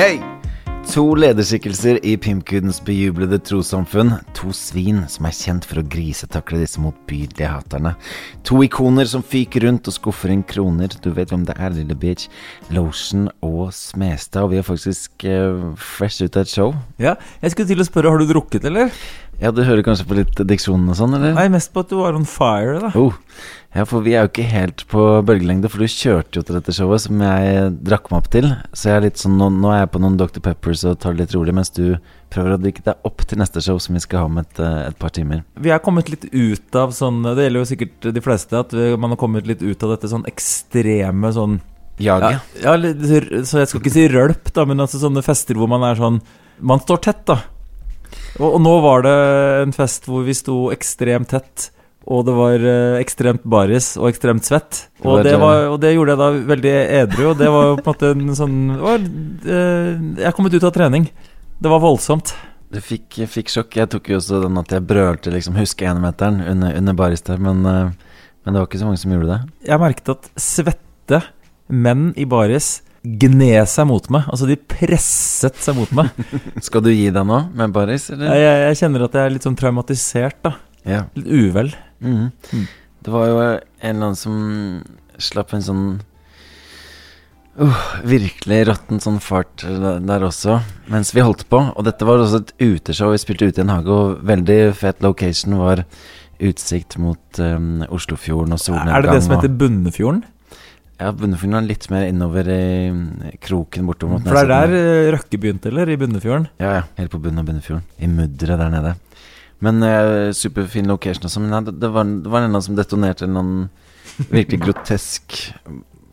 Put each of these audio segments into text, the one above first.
ei. To lederskikkelser i pimpkudens bejublede trossamfunn. To svin som er kjent for å grisetakle disse motbydelige haterne. To ikoner som fyker rundt og skuffer inn kroner. Du vet hvem det er, lille bitch. Lotion og Smestad. Og vi er faktisk uh, fresh ut av et show. Ja, jeg skulle til å spørre, har du drukket, eller? Ja, du hører kanskje på litt diksjonen og sånn, eller? Nei, mest på at du var on fire, da. Oh. Ja, for vi er jo ikke helt på bølgelengde, for du kjørte jo til dette showet som jeg drakk meg opp til. Så jeg er litt sånn, nå, nå er jeg på noen Dr. Peppers og tar det litt rolig, mens du prøver å drikke deg opp til neste show, som vi skal ha om et, eh, et par timer. Vi er kommet litt ut av sånn Det gjelder jo sikkert de fleste, at man har kommet litt ut av dette sånn ekstreme sånn Jaget. Ja, ja, så jeg skal ikke si rølp, da, men altså sånne fester hvor man er sånn Man står tett, da. Og, og nå var det en fest hvor vi sto ekstremt tett. Og det var eh, ekstremt baris og ekstremt svett. Og det, var, og det gjorde jeg da veldig edru. Og det var jo på en måte en sånn var, eh, Jeg er kommet ut av trening. Det var voldsomt. Du fikk, fikk sjokk. Jeg tok jo også den at jeg brølte liksom 'husk enemeteren under, under baris der, men, eh, men det var ikke så mange som gjorde det. Jeg merket at svette menn i baris gned seg mot meg. Altså, de presset seg mot meg. Skal du gi deg nå med baris, eller? jeg, jeg kjenner at jeg er litt sånn traumatisert, da. Ja. Litt uvel. Mhm. Mm. Det var jo en eller annen som slapp en sånn uh, Virkelig råtten sånn fart der også, mens vi holdt på. Og dette var også et uteshow. Vi spilte ute i en hage, og veldig fet location var utsikt mot um, Oslofjorden og solnedgang. Er det det som heter Bunnefjorden? Ja, Bunnefjorden er litt mer innover i mm, kroken bortover mot For det er der eh, Røkke begynte, eller? I Bunnefjorden? Ja, ja. Helt på bunnen av Bunnefjorden. I mudderet der nede. Men uh, superfin location og sånn. Men det, det, var, det var en som detonerte en virkelig grotesk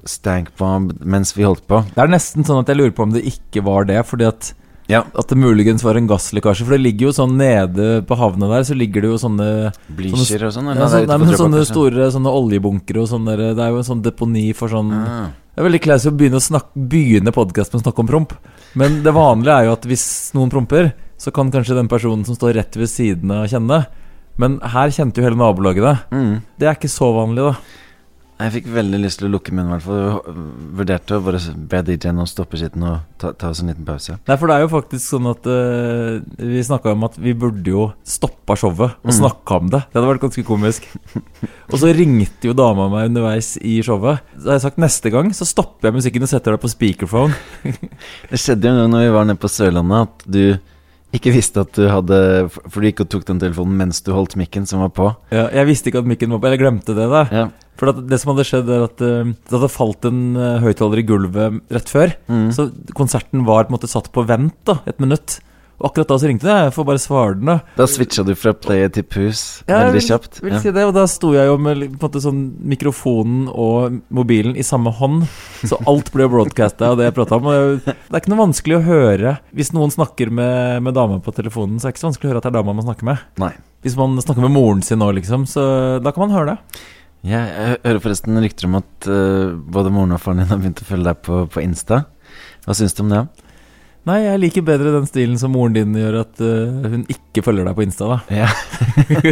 stankbomb mens vi holdt på. Det er nesten sånn at jeg lurer på om det ikke var det, fordi at, Ja. at det muligens var en gasslekkasje. For det ligger jo sånn nede på havnet der, så ligger det jo sånne Blysjer og sånn? ja, eller? så, Det ute nei, men sånne store sånne oljebunkere og sånn der, Det er jo en sånn deponi for sånn Ah. Det er veldig classy å begynne, å snakke, begynne podcast med å snakke om promp. Men det vanlige er jo at hvis noen promper, så kan kanskje den personen som står rett ved siden av, kjenne. Men her kjente jo hele nabolaget det. Mm. Det er ikke så vanlig, da. Jeg fikk veldig lyst til å lukke munnen, i hvert fall. Vurderte å bare be DJ-en å stoppe skitten og ta, ta oss en liten pause. Nei, for det er jo faktisk sånn at uh, Vi snakka om at vi burde jo stoppa showet og Mm. snakka om det. Det hadde vært ganske komisk. og så ringte jo dama meg underveis i showet. Så har jeg sagt neste gang så stopper jeg musikken og setter deg på speakerphone. Det skjedde jo en gang når vi var nede på Sørlandet, at du ikke visste at du hadde For du gikk og tok den telefonen mens du holdt mikken som var på. Ja, jeg visste ikke at mikken var på, eller glemte det. da Ja. For at det som hadde skjedd, er at eh, det hadde falt en uh, høyttaler i gulvet rett før. Mm. Så konserten var på en måte satt på vent da et minutt. Og akkurat da så ringte det. Jeg får bare svare den, da. Da switcha du fra play til pus Ja, veldig kjapt. Vil Ja. si det, og da sto jeg jo med måte sånn mikrofonen og mobilen i samme hånd, så alt ble broadcasta av det jeg prata om. Det er ikke noe vanskelig å høre hvis noen snakker med, med dama på telefonen. Så er det ikke så vanskelig å høre at det er dama man snakker med. Nei. Hvis man snakker med moren sin nå, liksom, så da kan man høre det. Ja, jeg hører forresten rykter om at uh, både moren og faren din har begynt å følge deg på, på Insta. Hva syns du om det? Nei, jeg liker bedre den stilen som moren din gjør, at uh, hun ikke følger deg på Insta, da. Ja.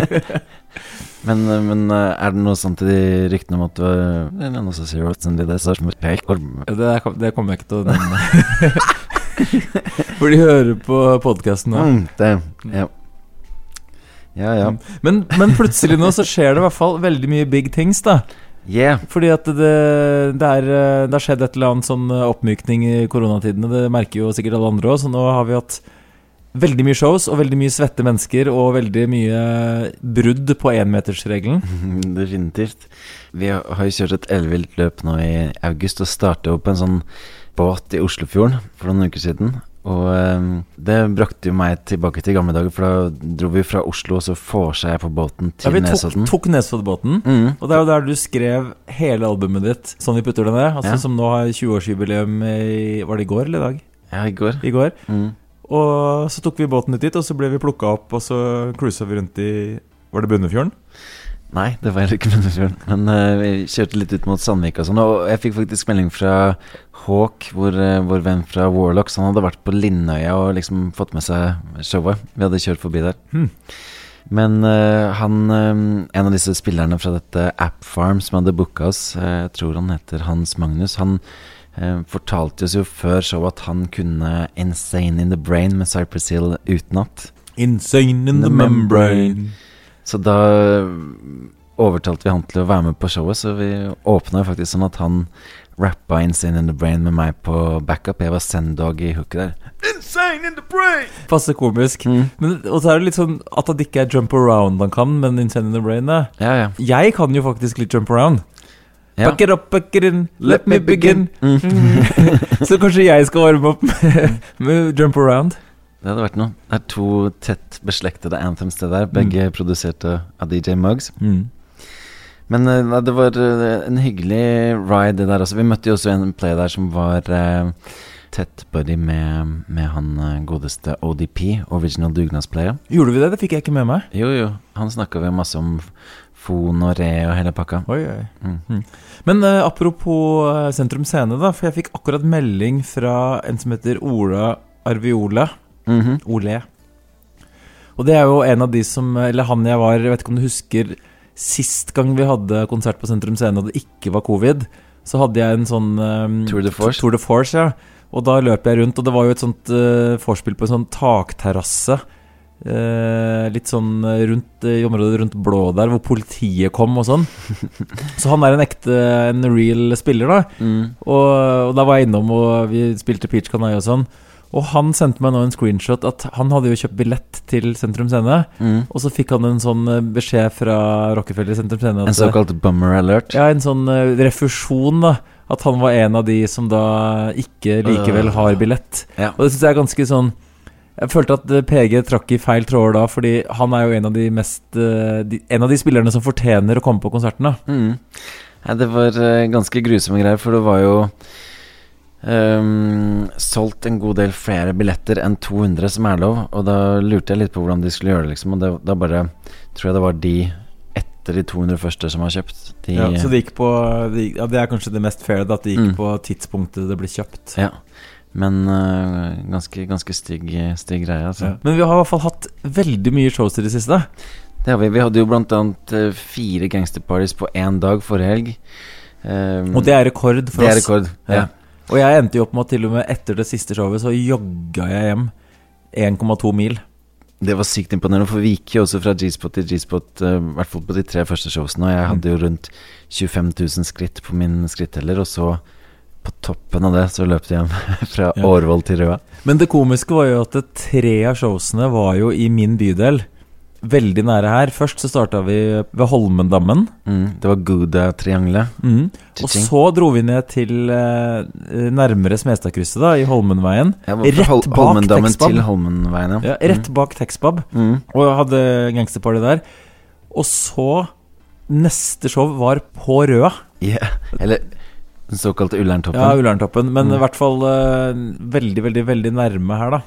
men, eh, men eh, er det noe sånt i de ryktene om at du er som sier at det er. Det, det kommer jeg ikke til å nevne. For de hører på podkasten nå. Mm, det, ja. Ja, ja. Men, men plutselig nå så skjer det i hvert fall veldig mye big things, da. Yeah. Fordi at det, det, er, eh, det har skjedd et eller annet sånn oppmykning i koronatidene. Det merker jo sikkert alle andre òg. Så nå har vi hatt veldig mye shows og veldig mye svette mennesker og veldig mye brudd på énmetersregelen. Definitivt. Vi har jo kjørt et ellevilt løp nå i august og startet opp en sånn båt i Oslofjorden for noen uker siden. Og um, det brakte jo meg tilbake til gamle dager, for da dro vi fra Oslo, og så vorsa jeg på båten til Ja, vi tok, Nesodden. tok Nesoddbåten, Mm. Og det er jo der du skrev hele albumet ditt, sånn vi putter det ned. Altså Ja. Som nå har 20-årsjubileum i Var det i går eller i dag? Ja, i går. I går. Mm. Og så tok vi båten ut dit, og så ble vi plukka opp, og så cruisa vi rundt i Var det Bunnefjorden? Nei, det var heller ikke Bunnefjorden. Men uh, vi kjørte litt ut mot Sandvika og sånn. Og jeg fikk faktisk melding fra Hawk, vår, eh, vår venn fra Warlocks. Han hadde vært på Lindøya og liksom fått med seg showet. Vi hadde kjørt forbi der. Hmm. Men uh, han eh, En av disse spillerne fra dette App Farm som hadde booka oss, uh, jeg tror han heter Hans Magnus, han uh, fortalte oss jo før showet at han kunne 'Insane in the Brain' med Cypress Hill utenat. Insane in the membrane. Så da overtalte vi han til å være med på showet, så vi åpna faktisk sånn at han rappa 'Insane in the Brain' med meg på backup. Jeg var Sendog i hooket der. Insane in the brain! Passe komisk. Mm. Men, og så er det litt sånn at det ikke er jump around han kan, men Insane in the Brain da. Ja, ja. Jeg kan jo faktisk litt jump around. ja. Back it up, back it in, let me begin. Mm. så kanskje jeg skal varme opp med, med jump around. Det hadde vært noe. Det er to tett beslektede anthems, det der. Begge produsert av DJ Muggs. Mm. Men uh, det var eh, en hyggelig ride, det der også. Vi møtte jo også en play der som var uh, tett buddy med, med han godeste ODP, Original Dugnadsplayer. Gjorde vi det? Det fikk jeg ikke med meg. Jo, jo. Han snakka vi masse om Fon og Re og hele pakka. Oi, oi. Mm. Men uh, apropos Sentrum Scene, da. For jeg fikk akkurat melding fra en som heter Ola Arviola. Mhm. Ole. Og det er jo en av de som Eller han jeg var Jeg vet ikke om du husker Sist gang vi hadde konsert på Sentrum Scene og det ikke var covid, så hadde jeg en sånn um, Tour de Force. Tour de Force, ja. Og da løp jeg rundt, og det var jo et sånt uh, vorspiel på en sånn takterrasse. Uh, litt sånn rundt i området rundt Blå der, hvor politiet kom og sånn. Så han er en ekte, en real spiller, da. Mm. Og, og da var jeg innom, og vi spilte Peach Canai og sånn. Og han sendte meg nå en screenshot at han hadde jo kjøpt billett til Sentrum Scene. Mm. Og så fikk han en sånn eh, beskjed fra Rockefeller Sentrum Scene En såkalt bummer alert. Ja, en sånn eh, refusjon, da. At han var en av de som da ikke likevel har billett. Ja. Og det syns jeg er ganske sånn Jeg følte at eh, PG trakk i feil tråder da, fordi han er jo en av de mest eh, de, En av de spillerne som fortjener å komme på konserten, da. Mm. Ja, det var eh, ganske grusomme greier, for det var jo ehm, solgt en god del flere billetter enn 200 som er lov. Og da lurte jeg litt på hvordan de skulle gjøre det, liksom. Og det, da bare tror jeg det var de etter de 200 første som har kjøpt. De, Ja, så det gikk på de, ja, det er kanskje det mest fair, at det gikk Mm. på tidspunktet det ble kjøpt. Ja. Men uh, ganske, ganske stygg, stygg greie, altså. Ja. Men vi har i hvert fall hatt veldig mye shows i det siste. Det har vi. Vi hadde jo blant annet eh, fire gangsterparties på én dag forrige helg. Um, Og det er rekord for det er oss. rekord. Ja. Ja. Og jeg endte jo opp med at til og med etter det siste showet så jogga jeg hjem 1,2 mil. Det var sykt imponerende, for vi gikk jo også fra G-spot til G-spot, i uh, hvert fall på de tre første showsene, og jeg Mm. hadde jo rundt 25 000 skritt på min skritteller, og så på toppen av det så løp jeg hjem fra Ja. Årvoll til Røa. Men det komiske var jo at tre av showsene var jo i min bydel. Veldig nære her. Først så starta vi ved Holmendammen. Mm, det var Gouda-triangelet. Mm. Og så dro vi ned til eh, nærmere Smestadkrysset, da, i Holmenveien. Ja, rett Hol bak Holmendammen til Holmenveien, Ja, rett bak Texbab. Mm. Og jeg hadde gangsterparty der. Og så Neste show var på Røa. Yeah. Eller den såkalte Ullerntoppen. Ja, Ullerntoppen. Men Mm. i hvert fall eh, veldig, veldig veldig nærme her, da.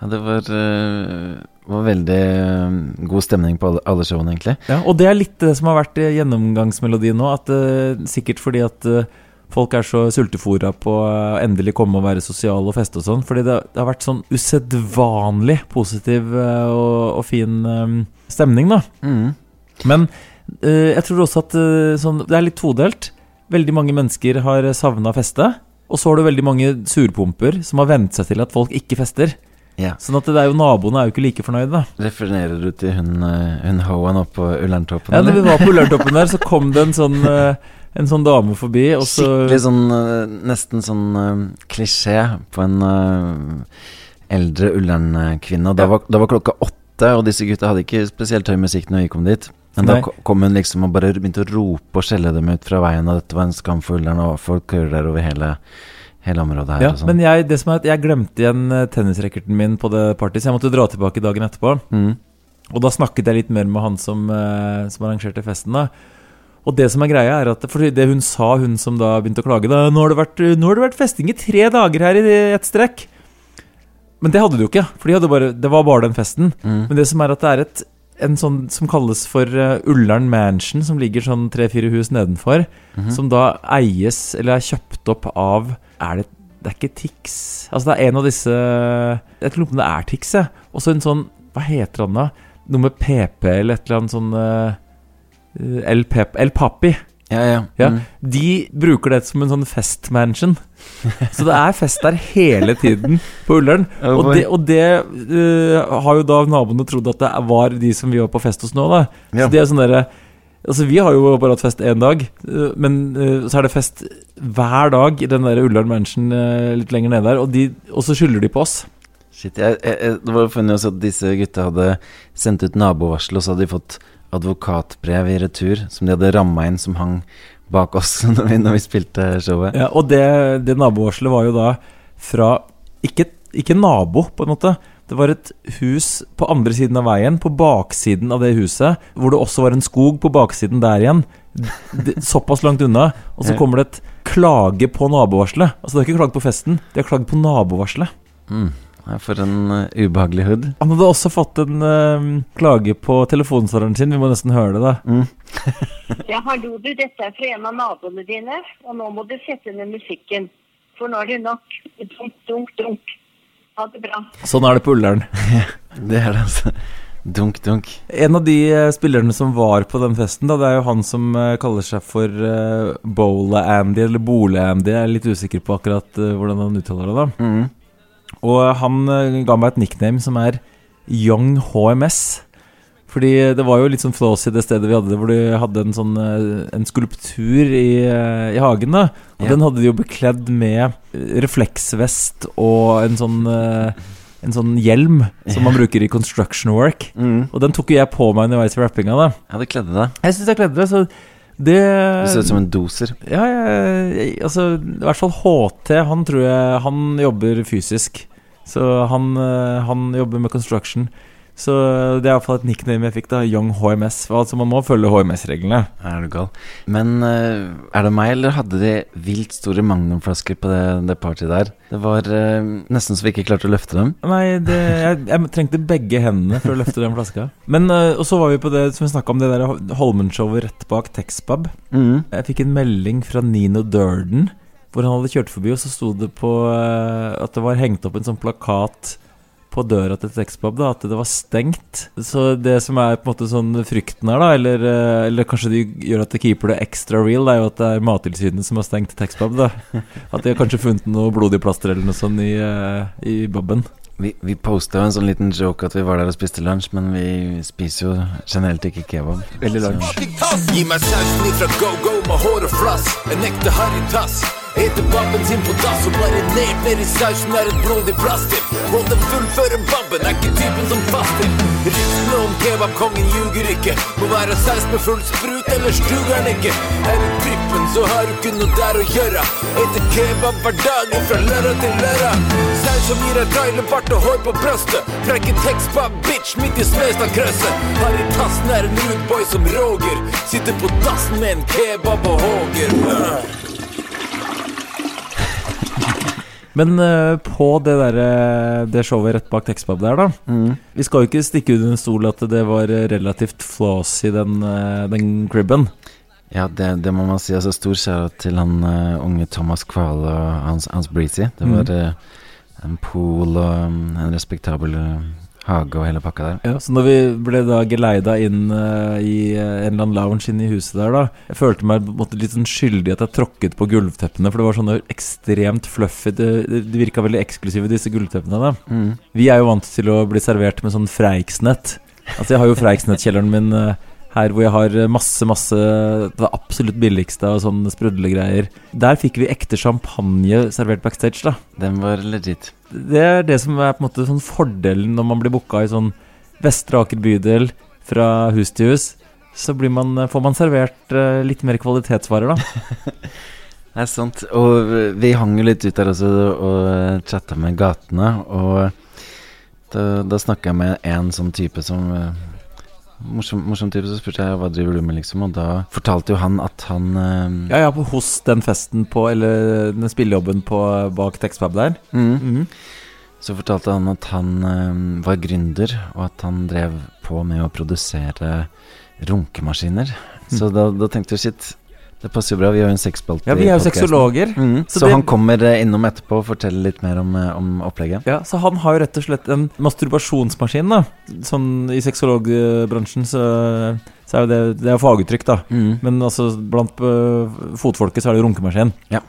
Ja, det var, eh, var veldig eh, god stemning på alle, alle showene, egentlig. Ja, og det er litt det som har vært gjennomgangsmelodien nå. At, uh, sikkert fordi at uh, folk er så sultefora på å endelig komme og være sosiale og feste og sånn. Fordi det, det har vært sånn usedvanlig positiv uh, og, og fin um, stemning, da. Mm. Men jeg tror også at sånn, det er litt todelt. Veldig mange mennesker har savna feste. Og så har du veldig mange surpumper som har vent seg til at folk ikke fester. Ja. Sånn at det er jo naboene er jo ikke like fornøyde. Refererer du til hun, eh, hun Hoan oppe på Ullerntoppen? Ja, da vi var på Ullerntoppen der, så kom det en sånn, eh, en sånn dame forbi, og så Skikkelig sånn eh, Nesten sånn uh, klisjé på en uh, eldre Ullern-kvinne. Da Ja. var, da var klokka åtte, og disse gutta hadde ikke spesielt høy musikk når vi kom dit. Men Nei. da kom hun liksom og bare begynte å rope og skjelle dem ut fra veien, og dette var en skam for Ullern, og folk kører der over hele, hele området her. ja, og sånn. Men jeg, det som er at jeg glemte igjen eh, tennisracketen min på det partyet, så jeg måtte dra tilbake dagen etterpå. mm. Og da snakket jeg litt mer med han som, eh, som arrangerte festen. da Og det som er greia er at For det hun sa, hun som da begynte å klage da, nå har, det vært, har det vært festing i tre dager her i et strekk. Men det hadde det jo ikke. For de bare, det var bare den festen. Mm. Men det som er at det er et en sånn som kalles for uh, Ullern Mansion, som ligger sånn tre-fire hus nedenfor. Mhm. Som da eies, eller er kjøpt opp av Er det Det er ikke Tix. Altså det er en av disse Jeg lurer på om det er Tix, jeg. Og så en sånn Hva heter han da? Noe med PP eller et eller annet sånn uh, El, Pep, El Papi. Ja, ja. Ja, Mm. De bruker det som en sånn festmansion. Så det er fest der hele tiden på Ullern. Og det, og det uh, har jo da naboene trodd at det var de som vi var på fest hos nå, da. Så de er sånn derre Altså, vi har jo bare hatt fest én dag, øh, men uh, så er det fest hver dag i den der Ullern Mansion uh, litt lenger nede der, og, de, og så skylder de på oss. Shit, jeg, jeg, jeg, det var funnet også at disse gutta hadde sendt ut nabovarsel, og så hadde de fått advokatbrev i retur som de hadde ramma inn, som hang bak oss når vi, når vi spilte showet. Ja, og det, det nabovarselet var jo da fra ikke, ikke nabo, på en måte. Det var et hus på andre siden av veien, på baksiden av det huset, hvor det også var en skog på baksiden der igjen. Såpass langt unna. Og så kommer det et klage på nabovarselet. Altså, det er ikke klagd på festen, de har klagd på nabovarselet. Mm. For en uh, ubehagelig hood. Han hadde også fått en uh, klage på telefonsvareren sin, vi må nesten høre det, da. Mm. Ja, hallo du, dette er fra en av naboene dine, og nå må du sette ned musikken. For nå er det nok. Dunk, dunk, dunk. Ha det bra. Sånn er det på Ullern. Det er det, altså. Dunk, dunk. En av de uh, spillerne som var på den festen, da, det er jo han som uh, kaller seg for uh, Bowla-Andy, eller Bole-Andy. Jeg er litt usikker på akkurat hvordan han uttaler det. da Mm. Og han eh, ga meg et nickname som er Young HMS. Fordi det var jo litt sånn flås i det stedet vi hadde det, hvor de hadde en sånn eh, En skulptur i, eh, i hagen, da. Og Ja. den hadde de jo bekledd med refleksvest og en sånn En sånn hjelm som man bruker i construction work. Mm. Og den tok jo jeg på meg underveis i rappinga, da. Ja, det kledde deg. Jeg syns jeg kledde det, så det Du ser ut som en doser. Ja, jeg, altså I hvert fall HT, han tror jeg Han jobber fysisk. Så han, eh, han jobber med construction. Så det er iallfall et nickname jeg fikk, da. Young HMS. Altså Man må følge HMS-reglene. Er du gal? Men eh, er det meg, eller hadde de vilt store magnumflasker på det, det partyet der? Det var eh, nesten så vi ikke klarte å løfte dem. Nei, det, jeg, jeg trengte begge hendene for å løfte den flaska. Men eh, Og så var vi på det som vi snakka om, det der Holmen-showet rett bak Texpub. Mm. Jeg fikk en melding fra Nino Durden hvor han hadde kjørt forbi, og så sto det på eh, at det var hengt opp en sånn plakat på døra til Texpub, da, at det var stengt. Så det som er på en måte sånn frykten her, da, eller, eh, eller kanskje de gjør at det keeper det extra real, det er jo at det er Mattilsynet som har stengt Texpub, da. At de har kanskje funnet noe blodig plaster eller noe sånt i, eh, i boben. Vi, vi posta jo en sånn liten joke at vi var der og spiste lunsj, men vi spiser jo generelt ikke kebab. Veldig lunsj. Gi meg sausen ifra go-go med hår og flass. En ekte harrytass. Eter babben sin på dass og bare ned i sausen er et blodig plaster. Og den fullfører babben, er ikke typen som faster. Ryktene om kebabkongen ljuger ikke. Må være saus med full sprut, ellers duger den ikke. Er du prippen, så har du ikke noe der å gjøre. Eter kebab hver dag fra lørdag til lørdag. Saus som gir deg trailerbart og hår på brøstet. Frekke tekstbab, bitch, midt i Smestadkrøsset. Harrytassen er en rude boy som Roger. Sitter på dassen med en kebab og håger. Øh. Men uh, på det, der, eh, det showet rett bak Texpub der, da Mm. Vi skal jo ikke stikke under en stol at det var eh, relativt flås i den, den cribben. Ja, det, det må man si. Altså, stor kjære til han uh, unge Thomas Kvale og hans, hans Breezy. Det Mm. var eh, en pool og um, en respektabel eh, hage og hele pakka der. Ja, så når vi ble da geleida inn uh, i eh, en eller annen lounge inne i huset der, da Jeg følte meg måte litt sånn skyldig at jeg tråkket på gulvteppene, for det var sånne ekstremt fluffy Det, det de virka veldig eksklusive, disse gulvteppene. da Mm. Vi er jo vant til å bli servert med sånn Freiksnett. Altså, jeg har jo Freiksnett-kjelleren min eh, her hvor jeg har eh, masse, masse Det absolutt billigste av sånne sprudlegreier. Der fikk vi ekte champagne servert backstage, da. Den var legit. Det er det som er på en måte sånn fordelen når man blir booka i sånn Vestre Aker bydel fra hus til hus. Så blir man, får man servert eh, litt mer kvalitetsvarer, da. Det er sant. Og vi hang jo litt ut der også og chatta med gatene. Og da, da snakka jeg med en sånn type som eh, Morsom, morsom type, så spurte jeg hva driver du med, liksom. Og da fortalte jo han at han eh, Ja, ja, på- hos den festen på Eller den spillejobben på bak Textpub der. mm, Mhm. Så fortalte han at han eh, var gründer, og at han drev på med å produsere runkemaskiner. Så da, da tenkte jeg shit, det passer jo bra. Vi har jo en sexspalte. Ja, vi er jo sexologer. Mm, Så så det- han kommer eh, innom etterpå og forteller litt mer om, eh, om opplegget. Ja, Så han har jo rett og slett en masturbasjonsmaskin, da. Sånn i sexologbransjen så, så er jo det, det er faguttrykk, da. Mm. Men altså, blant uh, fotfolket så er det jo runkemaskin. Ja.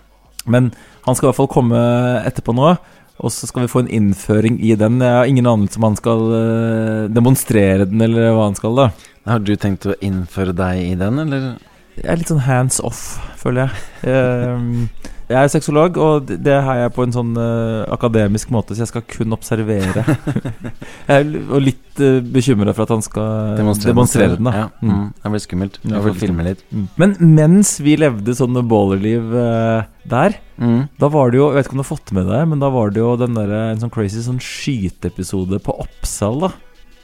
Men han skal i hvert fall komme etterpå nå, og så skal vi få en innføring i den. Jeg har ingen anelse om han skal demonstrere den, eller hva han skal, da. Har du tenkt å innføre deg i den, eller? Jeg er litt sånn hands off, føler jeg. Ehm, Jeg er sexolog, og det- er jeg på en sånn øh, akademisk måte, så jeg skal kun observere. jeg er og litt uh, bekymra for at han skal demonstrere, den. da Ja, Mm. mm. Det blir skummelt. Ja, Jeg får filme litt. Mm. Men mens vi levde sånn ballerliv øh, der, Mm. da var det jo Jeg vet ikke om du har fått med deg, men da var det jo den der, en sånn crazy sånn skyteepisode på Oppsal, da.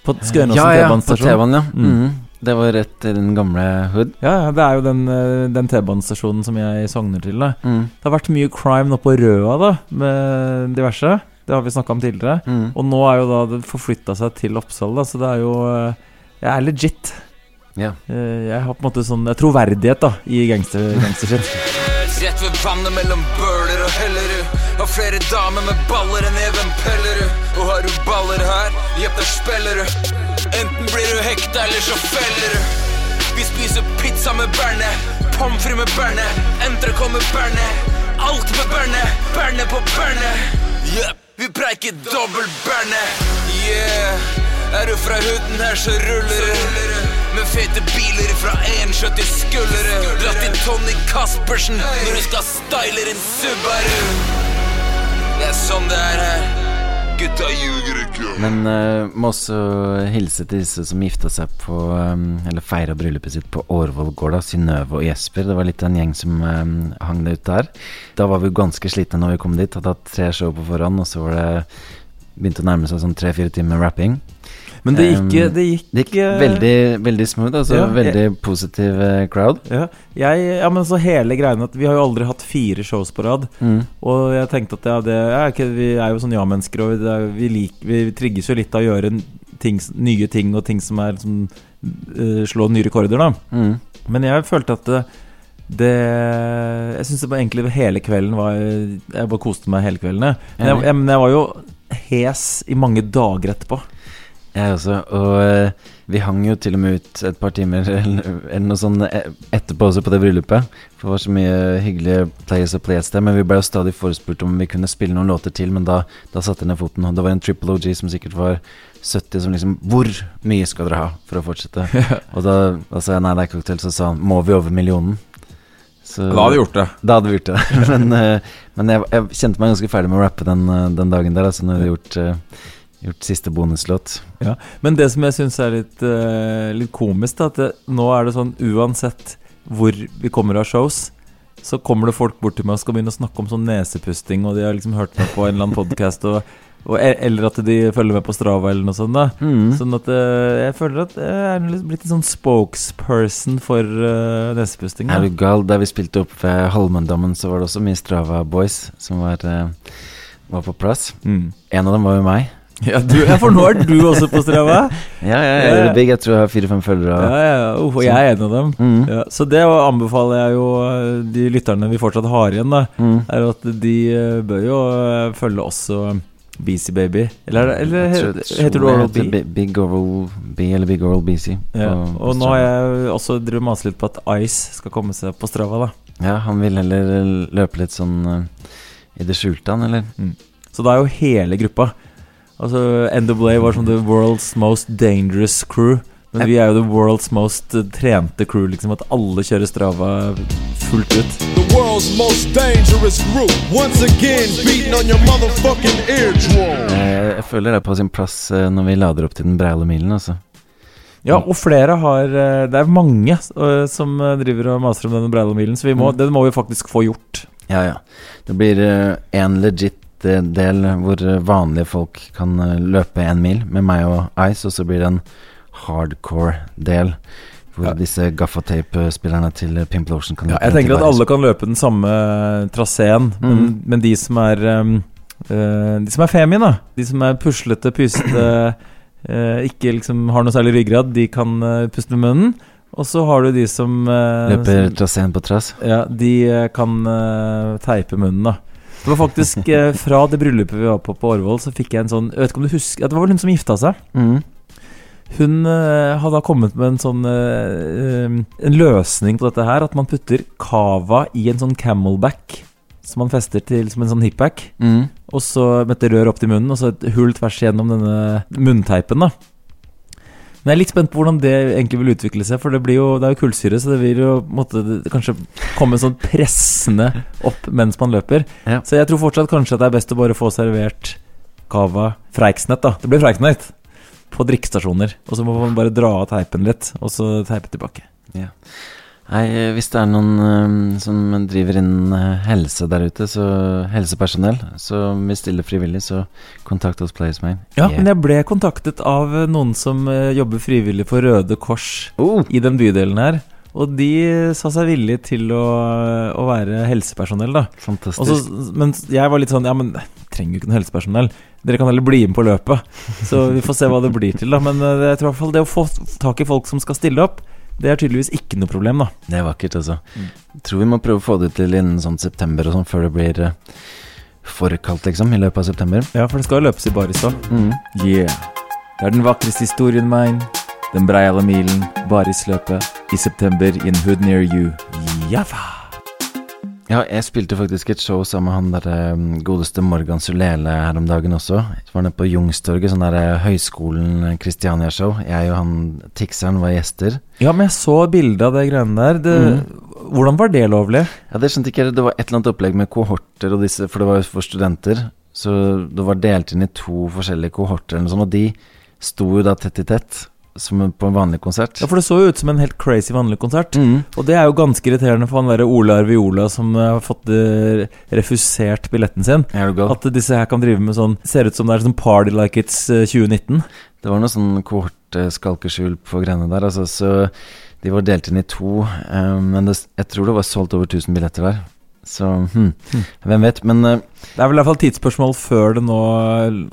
På Skøyenåsen Ja, ja, T-banestasjon. T-banen, ja. Mm. Det var rett til den gamle Hood. Ja, ja, det er jo den, øh, den T-banestasjonen som jeg sogner til. da Mm. Det har vært mye crime nå på Røa, da, med diverse. Det har vi snakka om tidligere. Mm. Og nå er jo da det forflytta seg til Oppsal, da, så det er jo eh, Jeg er legit. Ja. Eh, Jeg har på en måte sånn troverdighet da i gangster, gangstershit. Rett ved vannet mellom Bøler og Hellerud. Har flere damer med baller enn Even Pellerud. Og har du baller her, jepp, der spiller du. Enten blir du hekta, eller så feller du. Vi spiser pizza med Berne, pommes frites med Berne, entrecôte med Berne. Alt med Berne, Berne på Berne. Jepp, vi preiker dobbel Berne. Yeah. Er du fra huden her, så ruller du. Med fete biler fra 1,70 skuldre. Dratt i Tony Caspersen når du skal style din Subaru. Det er sånn det er her. Gutta ljuger ikke. Men uh, må også hilse til disse som gifta seg på um, Eller feira bryllupet sitt på Årvoll gård, da. Synnøve og Jesper. Det var litt en gjeng som um, hang det ut der. Da var vi ganske slitne når vi kom dit. Hadde hatt tre show på forhånd, og så var det begynte å nærme seg sånn tre-fire timer rapping. Men det gikk, det gikk, Det gikk eh, veldig, veldig smooth. Altså ja, veldig positiv eh, crowd. ja. Jeg, ja, men så hele greien at Vi har jo aldri hatt fire shows på rad. Mm. Og jeg tenkte at ja, det ikke, vi er jo sånn ja-mennesker, og det er, vi, lik, vi trigges jo litt av å gjøre ting, nye ting og ting som er som uh, slå nye rekorder, da. Mm. Men jeg følte at det, det Jeg syns egentlig hele kvelden var Jeg bare koste meg hele kvelden. jeg. Men jeg, jeg, men jeg var jo hes i mange dager etterpå. Jeg også. Og eh, vi hang jo til og med ut et par timer eller, eller noe sånt eh, etterpå også på det bryllupet. For det var så mye hyggelige players og plays der. Men vi ble jo stadig forespurt om vi kunne spille noen låter til, men da, da satte jeg ned foten. Og det var en triple OG som sikkert var 70 som liksom Hvor mye skal dere ha for å fortsette? Og da, da sa jeg nei, det er cocktail. Så sa han må vi over millionen? Så, gjort det. Da hadde vi gjort det. men eh, men jeg, jeg kjente meg ganske ferdig med å rappe den, den dagen der. Altså når vi hadde gjort, gjort siste bonuslåt. Men det som jeg syns er litt, uh, litt komisk, da, at det, nå er det sånn uansett hvor vi kommer av shows, så kommer det folk bort til meg og skal begynne å snakke om sånn nesepusting, og de har liksom hørt meg på en eller annen podkast, e- eller at de følger med på Strava eller noe sånt. da Mm. Sånn at uh, jeg føler at jeg er litt- blitt en sånn spokesperson for uh, nesepusting. Er Da. du gal? Da vi spilte opp ved Holmendammen, så var det også mye Strava Boys som var, var på plass. Mm. En av dem var jo meg. Ja, du, ja, for nå er du også på Strava. Ja, ja, Ja, jeg ja. er big. Jeg tror jeg har fire-fem følgere. Ja, ja, oh, og jeg er en av dem. Mm. Ja, så det anbefaler jeg jo eh, de lytterne vi fortsatt har igjen, da. Mm. Er at de eh, bør jo eh, følge også BC Baby. Eller, er eller tror- tror heter du Oral B? Big Oral B eller Big Oral BC. Ja. Og nå har jeg også drevet mast litt på at Ice skal komme seg på Strava, da. Ja, han vil heller løpe litt sånn i det skjulte, han, eller? Så da er jo hele gruppa. Altså NWA var som the world's most dangerous crew. Men vi er jo the world's most eh, trente crew, liksom. At alle kjører Strava fullt ut. The world's most dangerous group. Once again, beating on your motherfucking eardrum. Eh, jeg føler det er på sin plass eh, når vi lader opp til den breile milen, altså. Ja, og flere har Det er mange som driver og maser om denne milen så vi må, Mm. den må vi faktisk få gjort. Ja, ja. Det blir én legit del hvor vanlige folk kan eh, løpe en mil med meg og Ice, og så blir det en hardcore del hvor Ja. disse gaffatape-spillerne til Pimplotion kan Ja, løpe jeg tenker at alle kan løpe den samme traseen, men, Mm. men de som er um, uh, De som er femi, da. De som er puslete, pysete, uh, ikke liksom har noe særlig ryggrad, de kan uh, puste med munnen. Og så har du de som Løper traseen på trass. Ja, de kan teipe munnen, da. Det var faktisk eh, fra det bryllupet vi var på på Årvoll, så fikk jeg en sånn Jeg vet ikke om du husker ja, Det var vel hun som gifta seg. Mm. Hun eh, har da kommet med en sånn eh, eh, En løsning på dette her. At man putter cava i en sånn camelback som man fester til som en sånn hipback. Mm. Og så med et rør opp til munnen, og så et hull tvers gjennom denne munnteipen. da Men jeg er litt spent på hvordan det egentlig vil utvikle seg, for det, blir jo, det er jo kullsyre, så det vil jo måtte, kanskje komme sånn pressende opp mens man løper. Ja. Så jeg tror fortsatt kanskje at det er best å bare få servert cava Freiksnett, da. Det blir Freiksnett på drikkestasjoner. Og så må man bare dra av teipen litt, og så teipe tilbake. Nei, hvis det er noen uh, som driver innen eh, helse der ute, så helsepersonell, som vil stille frivillig, så kontakt oss Playersmain. Ja, men jeg ble kontaktet av eh, noen som uh, jobber frivillig for Røde Kors oh, i den bydelen her. Og de sa seg villige til å, å være helsepersonell, da. Fantastisk. Så, men jeg var litt sånn Ja, men trenger jo ikke noe helsepersonell. Dere kan heller bli med på løpet. Så vi får se hva det blir til, da. Men jeg tror i hvert fall det å få tak i folk som skal stille opp, det er tydeligvis ikke noe problem, da. det er vakkert, altså. Mm. Tror vi må prøve å få det til innen sånn september og sånn, før det blir eh, for kaldt, liksom, i løpet av september. Ja, for det skal løpes i baris òg. Mm. Yeah. Det er den vakreste historien min. Den breiale milen, barisløpet, i september in hood near you. Java. Ja, jeg spilte faktisk et show sammen med han der eh, godeste Morgan Sulele her om dagen også. Så var nede på Jungstorget, sånn der høyskolen Høgskolen Kristiania-show. Jeg og han Tikseren var gjester. Ja, men jeg så bilde av det greiene der. Det, Hvordan var det lovlig? Ja, det skjønte ikke jeg. Det var et eller annet opplegg med kohorter og disse, for det var jo for studenter. Så det var delt inn i to forskjellige kohorter eller noe sånt, og de sto jo da tett i tett, som på en vanlig konsert. Ja, For det så jo ut som en helt crazy vanlig konsert. Mm. Og det er jo ganske irriterende for han derre Ola Arviola som eh, har fått eh, refusert billetten sin. At disse her kan drive med sånn Ser ut som det er sånn party like it's eh, 2019. Det var noe sånn kohortskalkeskjul på greiene der, altså, så de var delt inn i to. Um, men det, jeg tror det var solgt over 1000 billetter hver. Så hm, hvem vet. Men uh, Det er vel i hvert fall tidsspørsmål før det nå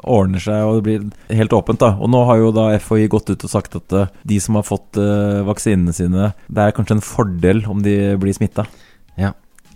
ordner seg og det blir helt åpent. da Og nå har jo da FHI gått ut og sagt at uh, de som har fått uh, vaksinene sine, det er kanskje en fordel om de blir smitta.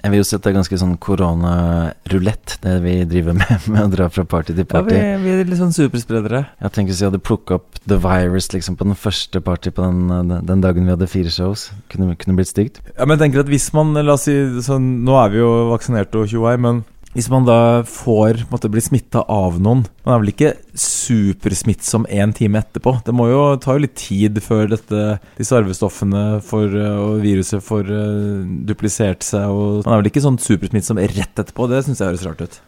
Jeg vil jo si at det er ganske sånn koronarulett, det vi driver med, med å dra fra party til Ja, party. vi, vi er litt sånn superspredere. Jeg tenker hvis vi hadde plukka opp The Virus liksom på den første party på den, den, den dagen vi hadde fire shows, kunne kunne blitt stygt. Ja, men jeg tenker at hvis man, la oss si sånn, Nå er vi jo vaksinert og tjoei, men hvis man da får måtte bli smitta av noen Man er vel ikke supersmittsom én time etterpå? Det må jo ta jo litt tid før dette, disse arvestoffene for, eh, og viruset får eh, duplisert seg. Og man er vel ikke sånn supersmittsom rett etterpå? Det syns jeg høres rart ut.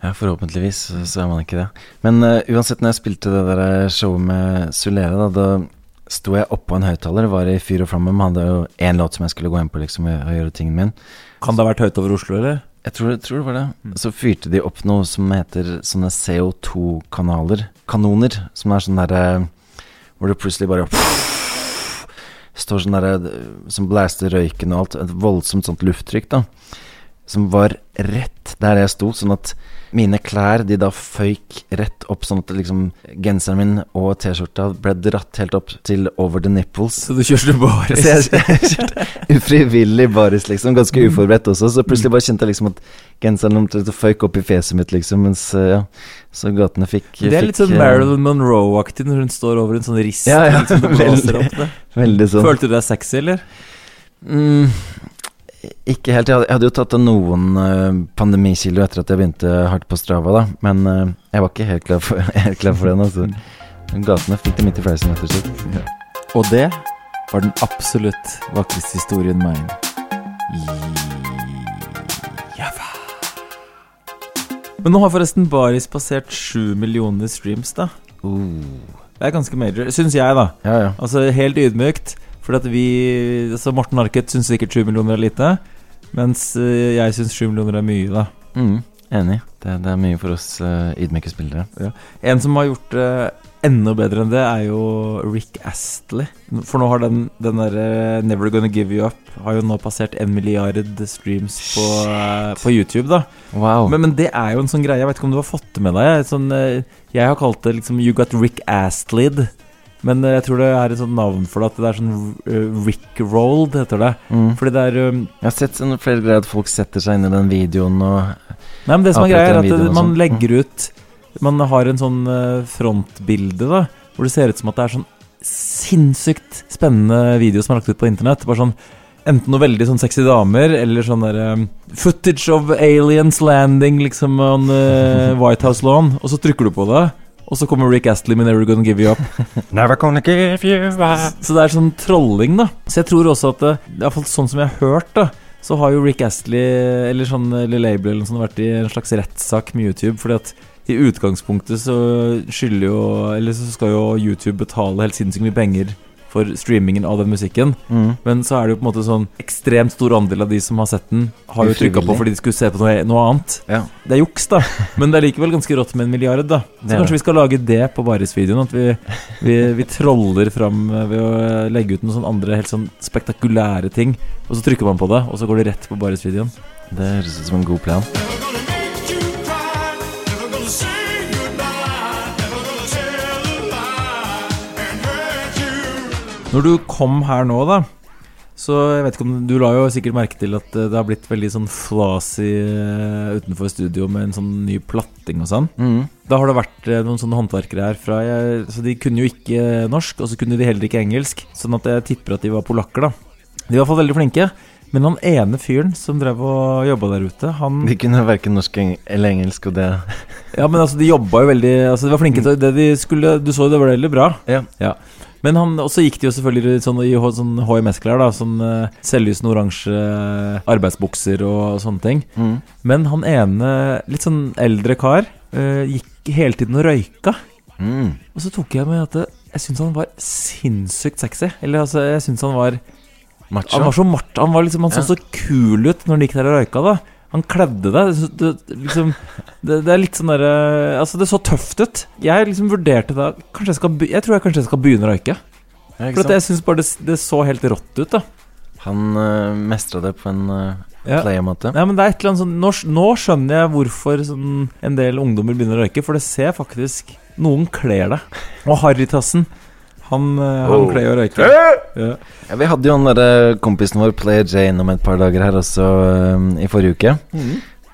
Ja, forhåpentligvis så- er man ikke det. Men uh, uansett, når jeg spilte det der showet med Sulere, da, da sto jeg oppå en høyttaler, var i fyr og flamme, men hadde jo én låt som jeg skulle gå inn på liksom og gjøre tingen min. Kan det ha vært høyt over Oslo, eller? Jeg tror, tror det var det. Så fyrte de opp noe som heter sånne CO2-kanaler. Kanoner. Som er sånn derre Hvor det plutselig bare Står sånn derre Som blaster røyken og alt. Et voldsomt sånt lufttrykk, da. Som var rett der jeg sto, sånn at mine klær de da føyk rett opp, sånn at liksom genseren min og T-skjorta ble dratt helt opp til over the nipples. Så du kjørte bare Så jeg, jeg kjørte ufrivillig baris, liksom. Ganske uforberedt også. Så plutselig bare kjente jeg liksom at genseren omtrent føyk opp i fjeset mitt, liksom. Mens, eh, ja. Så gatene fikk Det er litt sånn eh, Marilyn Monroe-aktig når hun står over en sånn rist. Ja, ja, liksom, veldig. opp det. Veldig sånn. Følte du deg sexy, eller? Mm, ikke helt. Jeg hadde, jo tatt av noen uh, pandemikilo etter at jeg begynte hardt på Strava, da. Men eh, jeg var ikke helt klar for, helt klar for den. Altså. Gatene fikk det midt i fleisen, rett og slett. Og det var den absolutt vakreste historien min. Java. Men nå har forresten Baris passert sju millioner streams, da. Uh, Det er ganske major, syns jeg, da. ja, ja. Altså helt ydmykt. For at vi altså Morten Arket syns sikkert 7 millioner er lite. Mens eh, jeg syns 7 millioner er mye, da. Mm, enig. Det, det er mye for oss uh, ydmyke spillere. En som har gjort det enda bedre enn det, er jo Rick Astley. For nå har den, den derre Never Gonna Give You Up Har jo nå passert en milliard streams på, uh, på YouTube, da. Wow. Men, men det er jo en sånn greie, jeg vet ikke om du har fått det med deg. Sånn, eh, jeg har kalt det liksom You Got Rick Astleyed. Men eh, jeg tror det er et sånt navn for det, at det er sånn rickrolled, Rick-rolled, heter det. mm. Fordi det er um, Jeg har sett sånn flere greier at folk setter seg inn i den videoen og Nei, men det som er greia, er at det, man sånn. legger ut Man har en sånn eh, frontbilde, da, hvor det ser ut som at det er sånn sinnssykt spennende video som er lagt ut på internett. Bare sånn Enten noe veldig sånn sexy damer, eller sånn der um, Footage of aliens landing liksom on uh, White House lawn. Og så trykker du på det, og så kommer Rick Astley med 'Never Gonna Give You Up'. Never gonna give you up. Så det er sånn trolling, da. Så jeg tror også at det, i hvert fall sånn som jeg har hørt, da, så har jo Rick Astley eller sånn eller label eller sånn, vært i en slags rettssak med YouTube. Fordi at i utgangspunktet så skylder jo Eller så skal jo YouTube betale helt sinnssykt mye penger for streamingen av den musikken. Mm. Men så er det jo på en måte sånn ekstremt stor andel av de som har sett den, har jo trykka på fordi de skulle se på noe, noe annet. Ja. Det er juks, da. Men det er likevel ganske rått med en milliard, da. Så kanskje vi skal lage det på Baris-videoen. At vi, vi, vi troller fram ved å legge ut noen sånne andre helt sånn spektakulære ting. Og så trykker man på det, og så går det rett på Baris-videoen. Det høres ut som en god plan. Når du kom her nå, da så jeg vet ikke om Du la jo sikkert merke til at eh, det har blitt veldig sånn flasy eh, utenfor studio med en sånn ny platting og sånn. Mm. Da har det vært eh, noen sånne håndverkere her fra jeg, Så de kunne jo ikke norsk, og så kunne de heller ikke engelsk. Sånn at jeg tipper at de var polakker, da. De var i hvert fall veldig flinke. Men han ene fyren som drev og jobba der ute, han De kunne verken norsk eller engelsk, og det Ja, men altså, de jobba jo veldig Altså, de var flinke til det de skulle Du så jo det var veldig bra. Ja. Ja. Men han, også gikk de jo selvfølgelig sånn, i sånn HMS-klær, da. Sånn uh, selvlysende oransje eh, arbeidsbukser og sånne ting. Mm. Men han ene, litt sånn eldre kar, uh, gikk hele tiden og røyka. Mm. Og så tok jeg med at jeg syntes han var sinnssykt sexy. Eller altså, jeg syntes han var Macho. Han var så mart Han, var liksom, han så Ja. så kul ut når han gikk der og røyka, da. Han kledde deg. det, liksom, det, det er litt sånn derre Altså, det så tøft ut. Jeg liksom vurderte da jeg skal Jeg tror jeg kanskje jeg skal begynne å røyke. For jeg syns bare det, det så helt rått ut, da. Han uh, mestra det på en uh, Ja. player-måte. Ja, men det er et eller annet sånn nå, nå skjønner jeg hvorfor sånn, en del ungdommer begynner å røyke, for det ser faktisk Noen kler det. Og Harrytassen, han, eh, han Oh. pleier å røyke. Ja. Ja, vi hadde jo han derre kompisen vår, Player J, innom et par dager her også um, i forrige uke.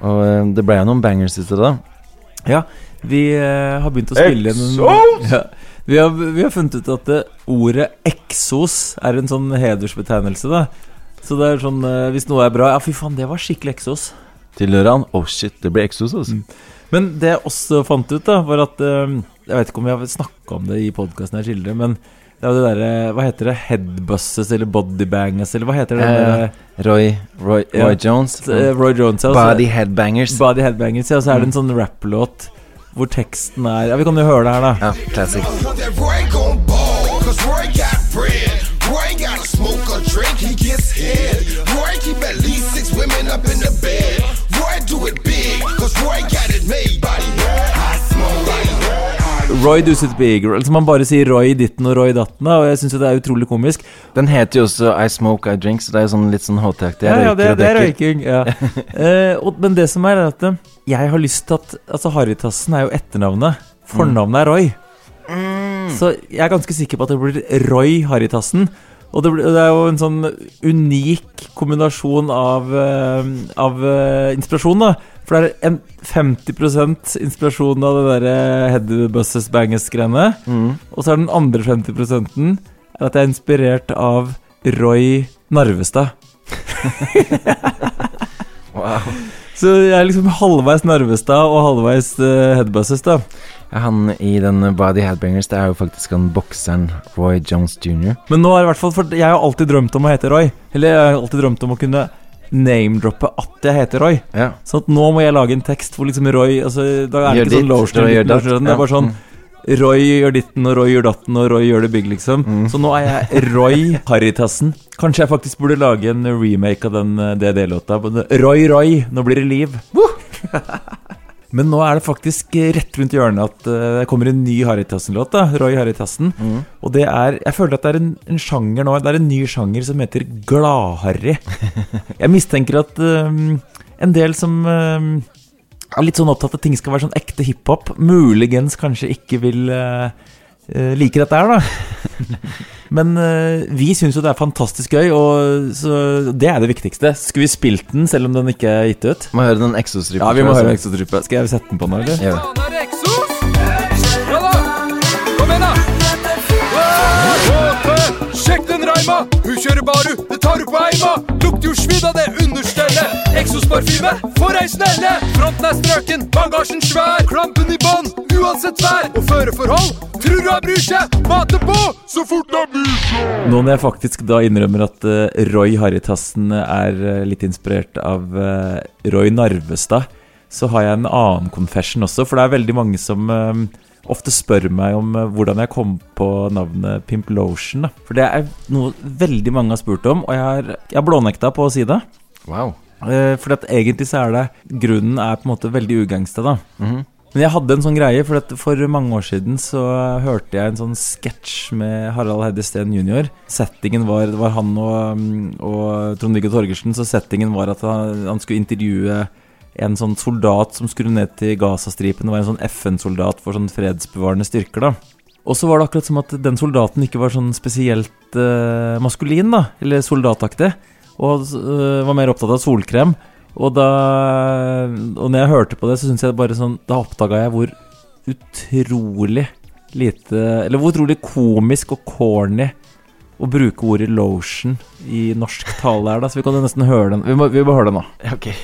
Og um, det ble jo noen bangers ut av det. Ja, vi uh, har begynt å spille inn en ja, vi, har, vi har funnet ut at det, ordet eksos er en sånn hedersbetegnelse, da. Så det er sånn uh, Hvis noe er bra Ja, fy faen, det var skikkelig eksos. Tilhører han? Oh shit, det blir Exos, altså. Men det jeg også fant ut, da, var at eh, Jeg vet ikke om vi har snakka om det i podkasten her, men det er jo det derre Hva heter det? Headbusses eller bodybanges, eller hva heter det? Eh, Roy, Roy, Roy, Ja. Roy Jones. eh, Roy Jones, ja. Body headbangers. Body headbangers, ja. Og så er det en sånn rapplåt hvor teksten er Ja, vi kan jo høre det her, da. Ja, classic. Roy got bread. Roy ain't gotta smoke or drink, he gets head. Roy keep at least six women up in the bed. Roy do it big, cause Roy got it made. Body. Roy does it big. Altså Man bare sier Roy ditten og Roy datten, og jeg syns jo det er utrolig komisk. Den heter jo også I Smoke, I Drink, så det er jo sånn litt sånn HT-aktig. Ja, ja, det, det er røyking. Ja. Eh, og, men det som er, er at eh, jeg har lyst til at Altså, Harrytassen er jo etternavnet. Fornavnet er Roy. Så jeg er ganske sikker på at det blir Roy Harrytassen. Og det, blir, det er jo en sånn unik kombinasjon av, eh, av eh, inspirasjon, da. For det er en 50% inspirasjon av det derre Headbusses Banges-greiene. Mm. Og så er den andre 50 er at jeg er inspirert av Roy Narvestad. Wow. Så jeg er liksom halvveis Narvestad og halvveis uh, Headbusses, da. Ja, han i den Body Headbangers, det er jo faktisk han bokseren Roy Jones jr. Men nå er det i hvert fall For jeg har alltid drømt om å hete Roy. Eller jeg har alltid drømt om å kunne name-droppe at jeg heter Roy. Ja. Så at nå må jeg lage en tekst hvor liksom Roy altså, Da er det ikke sånn gjør det er bare sånn Roy gjør ditten, og Roy gjør datten, og Roy gjør det big, liksom. Mm. Så nå er jeg Roy Haritassen. Kanskje jeg faktisk burde lage en remake av den eh, DD-låta. Roy Roy, nå blir det liv. Men nå er det faktisk rett rundt hjørnet at eh, det kommer en ny Harrytassen-låt. Roy Harrytassen. Mm. Og det er Jeg føler at det er en, en sjanger nå Det er en ny sjanger som heter Glad-Harry. Jeg mistenker at um, en del som um, er litt sånn opptatt av at ting skal være sånn ekte hiphop, muligens kanskje ikke vil uh, uh, like dette her, da. Men uh, vi syns jo det er fantastisk gøy, og så det er det viktigste. Skulle vi spilt den selv om den ikke er gitt ut? Må høre den Exos-stripen. Ja, vi må høre Exodryppet. Skal jeg sette den på nå, eller? Er! Ja Sjekk den igjen, Hun kjører baru, det tar du på eima. Lukter jo svidd av det understellet. Eksosparfyme, for ei snelle. Fronten er strøken, bagasjen svær. Klampen i bånn, uansett vær. Og føreforhold, tror du jeg bryr seg. Mate på så fort seg. Nå når jeg faktisk da innrømmer at eh, Roy Harrytassen er eh, litt inspirert av eh, Roy Narvestad, så har jeg en annen confession også. For det er veldig mange som ofte spør meg om hvordan jeg kom på navnet Pimp Lotion. Da. For det er noe veldig mange har spurt om, og jeg har, jeg har blånekta på å si det. Wow. For egentlig så er det Grunnen er på en måte veldig ugangsta, da. Mhm. Men jeg hadde en sånn greie, for for mange år siden så hørte jeg en sånn sketsj med Harald Heide Steen jr. Settingen var Det var han og, mm, og Trond-Viggo Torgersen, så settingen var at han, han skulle intervjue en sånn soldat som skulle ned til Gazastripen. og være en sånn FN-soldat for sånn fredsbevarende styrker, da. Og så var det akkurat som at den soldaten ikke var sånn spesielt uh, maskulin, da. Eller soldataktig. Og uh, var mer opptatt av solkrem. Og da Og når jeg hørte på det, så syns jeg bare sånn Da oppdaga jeg hvor utrolig lite Eller hvor utrolig komisk og corny å bruke ordet lotion i norsk tale er, da. Så vi kan jo nesten høre den. Vi må, vi må høre den nå. Okay.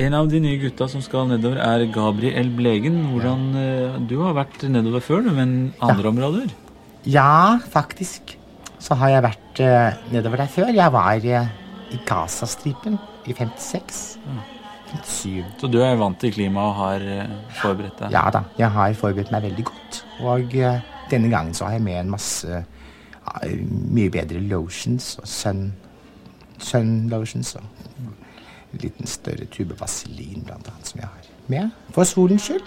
En av de nye gutta som skal nedover, er Gabriel Blegen. Hvordan, eh, Du har vært nedover før, men andre områder? Ja, faktisk. Så har jeg vært eh, nedover der før. Jeg var eh, i Gazastripen i 56. 57. Så du er vant til klimaet og har eh, forberedt deg? Ja da, jeg har forberedt meg veldig godt. Og eh, denne gangen så har jeg med en masse ja, mye bedre lotions og sun, sun lotions og en liten større tube vaselin blant annet som jeg har med. For solens skyld.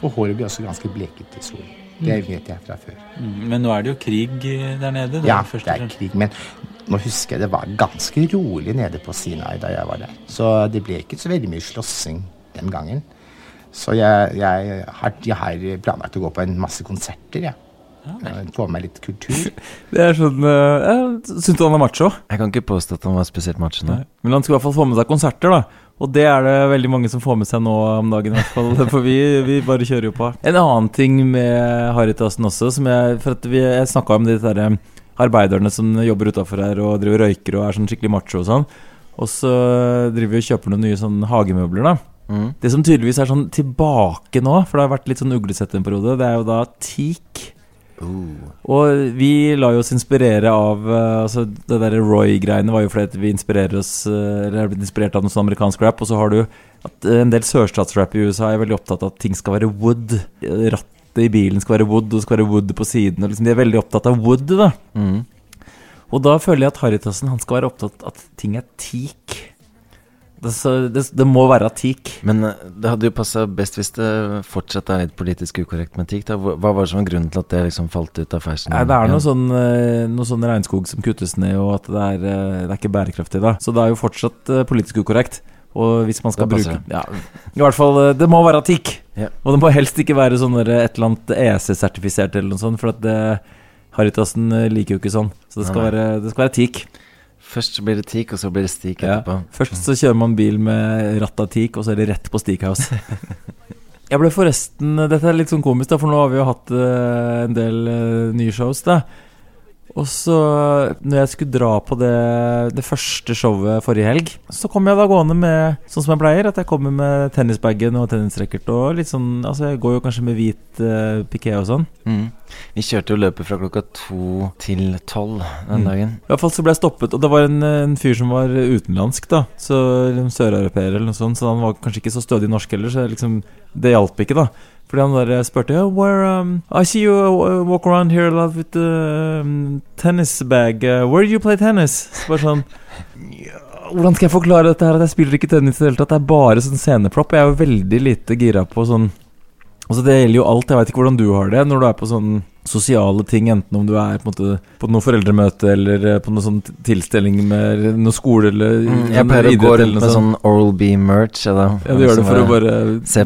For håret blir også ganske bleket i solen. Det vet jeg fra før. Mm, Men nå er det jo krig eh, der nede? da, Ja, det er krig, men nå husker jeg det var ganske rolig nede på Sinai da jeg var der. Så det ble ikke så veldig mye slåssing den gangen. Så jeg, jeg, har, jeg har planlagt å gå på en masse konserter, jeg. Eh, Få med litt kultur. Det er sånn uh, Jeg syns han er macho. Jeg kan ikke påstå at han var spesielt macho nå. Men han skal i hvert fall få med seg konserter, da. Og det er det veldig mange som får med seg nå om dagen, i hvert fall. For vi, vi bare kjører jo på. En annen ting med Haritasen også, som jeg For at vi, jeg snakka om de derre arbeiderne som jobber utafor her og driver røyker og er sånn skikkelig macho og sånn. Og så driver vi og kjøper noen nye sånn hagemøbler, da. Mm. Det som tydeligvis er sånn tilbake nå, for det har vært litt sånn uglesett en periode, det er jo da teak. Og vi lar oss inspirere av eh, Altså Det der Roy-greiene var jo fordi vi inspirerer oss eh, Eller er blitt inspirert av noe sånn amerikansk rap. Og så har du at eh, en del sørstatsrap i USA er veldig opptatt av at ting skal være wood. Rattet i bilen skal være wood, og det skal være wood på siden. Og liksom de er veldig opptatt av wood, da. Mm. Og da føler jeg at Harrytassen han skal være opptatt av at ting er teak. Det, så, det, det må være teak. Men eh, det hadde jo passa best hvis det fortsatt er litt politisk ukorrekt med teak. Hva var det som var grunnen til at det liksom falt ut av fashion? Nei, det er noe sånn, eh, noe sånn regnskog som kuttes ned, og at det er, eh, det er ikke bærekraftig. da Så det er jo fortsatt politisk ukorrekt. Og hvis man skal bruke ja, I hvert fall, eh, det må være tikk! Ja. Og det må helst ikke være sånn et eller annet EC-sertifisert eller noe sånt, for at det Harrytassen eh, liker jo ikke sånn. Så det skal være, det skal være teak. Først så blir det teak, og så blir det stik Ja. etterpå. Først så kjører man bil med ratt av teak, og så er det rett på Steakhouse. Jeg ble forresten Dette er litt sånn komisk, da, for nå har vi jo hatt eh, en del eh, nye shows, da. Og så, når jeg skulle dra på det, det første showet forrige helg, så kom jeg da gående med sånn som jeg pleier, at jeg kommer med tennisbagen og tennisracket og litt sånn Altså, jeg går jo kanskje med hvit uh, piké og sånn. Mm. Vi kjørte jo løpet fra klokka to til tolv den Mm. dagen. I hvert fall så ble jeg stoppet, og det var en, en fyr som var utenlandsk, da. Så søreuropeer eller noe sånt, så han var kanskje ikke så stødig norsk heller, så liksom Det hjalp ikke, da. Fordi han der spurte yeah, where, um, I see you uh, walk around here a lot with the um, tennis bag. Uh, where do you play tennis? Bare sånn Hvordan skal jeg forklare dette her? At jeg spiller ikke tennis i det hele tatt. Det er bare sånn scenepropp. Jeg er jo veldig lite gira på sånn Altså Det gjelder jo alt. Jeg veit ikke hvordan du har det når du er på sånn sosiale ting, enten om du er på, måte, på noe foreldremøte eller eh, på noen sånn tilstelning med noe skole eller Mm, jeg pleier å gå rundt med sånn Oral B-merch. Ja, du gjør det for å bare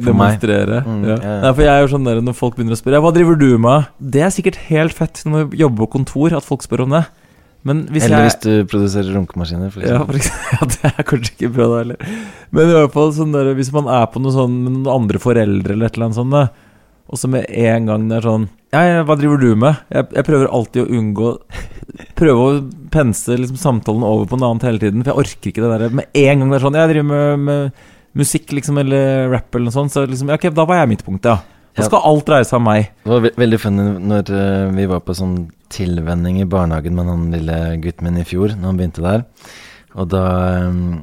demonstrere. Mm, ja. Yeah. Nei, for jeg er jo sånn der Når folk begynner å spørre Ja, hva driver du med? Det er sikkert helt fett når du jobber på kontor, at folk spør om det. Men hvis Eller jeg hvis du produserer runkemaskiner. For ja, for eksempel, ja, det er kanskje ikke bra, da heller. Men i hvert fall sånn der, hvis man er på noe sånn med noen andre foreldre eller et eller annet sånt, og så med en gang det er sånn Ja, ja, hva driver du med? Jeg, jeg prøver alltid å unngå prøve å pense liksom, samtalen over på noe annet hele tiden. For jeg orker ikke det der med en gang det er sånn Jeg driver med, med musikk, liksom, eller rap eller noe sånt. Så liksom, ja, ok, da var jeg midtpunktet, ja. Da Ja. skal alt dreie seg om meg. Det var ve veldig funny når uh, vi var på sånn tilvenning i barnehagen med han lille gutten min i fjor, når han begynte der. Og da um,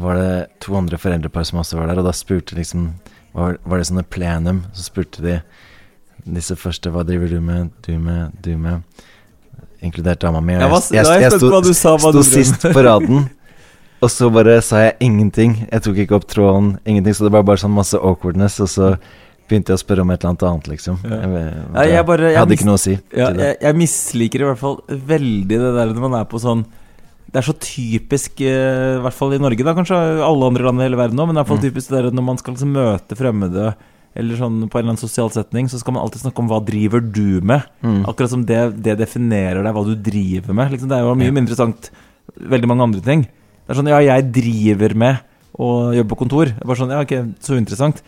var det to andre foreldrepar som også var der, og da spurte liksom Var, var det sånne plenum, så spurte de disse første Hva driver du med, du med, du med? Inkludert dama mi. og Jeg jeg, jeg jeg, sto, sa, sto sist på raden. Og så bare sa jeg ingenting. Jeg tok ikke opp tråden, ingenting. Så det var bare sånn masse awkwardness, og så begynte jeg å spørre om et eller annet annet, liksom. Ja. Jeg, jeg bare- jeg hadde ikke noe å si. Ja, jeg, jeg misliker i hvert fall veldig det der når man er på sånn Det er så typisk, eh, i hvert fall i Norge, da kanskje alle andre land i hele verden òg, men det er Mm. typisk det der når man skal liksom møte fremmede eller sånn på en eller annen sosial setning, så skal man alltid snakke om hva driver du med? Mm. Akkurat som det, det definerer deg, hva du driver med. Liksom, det er jo mye mindre interessant veldig mange andre ting. Det er sånn, ja, jeg driver med å jobbe på kontor. Det er bare sånn, ja, ok, så interessant.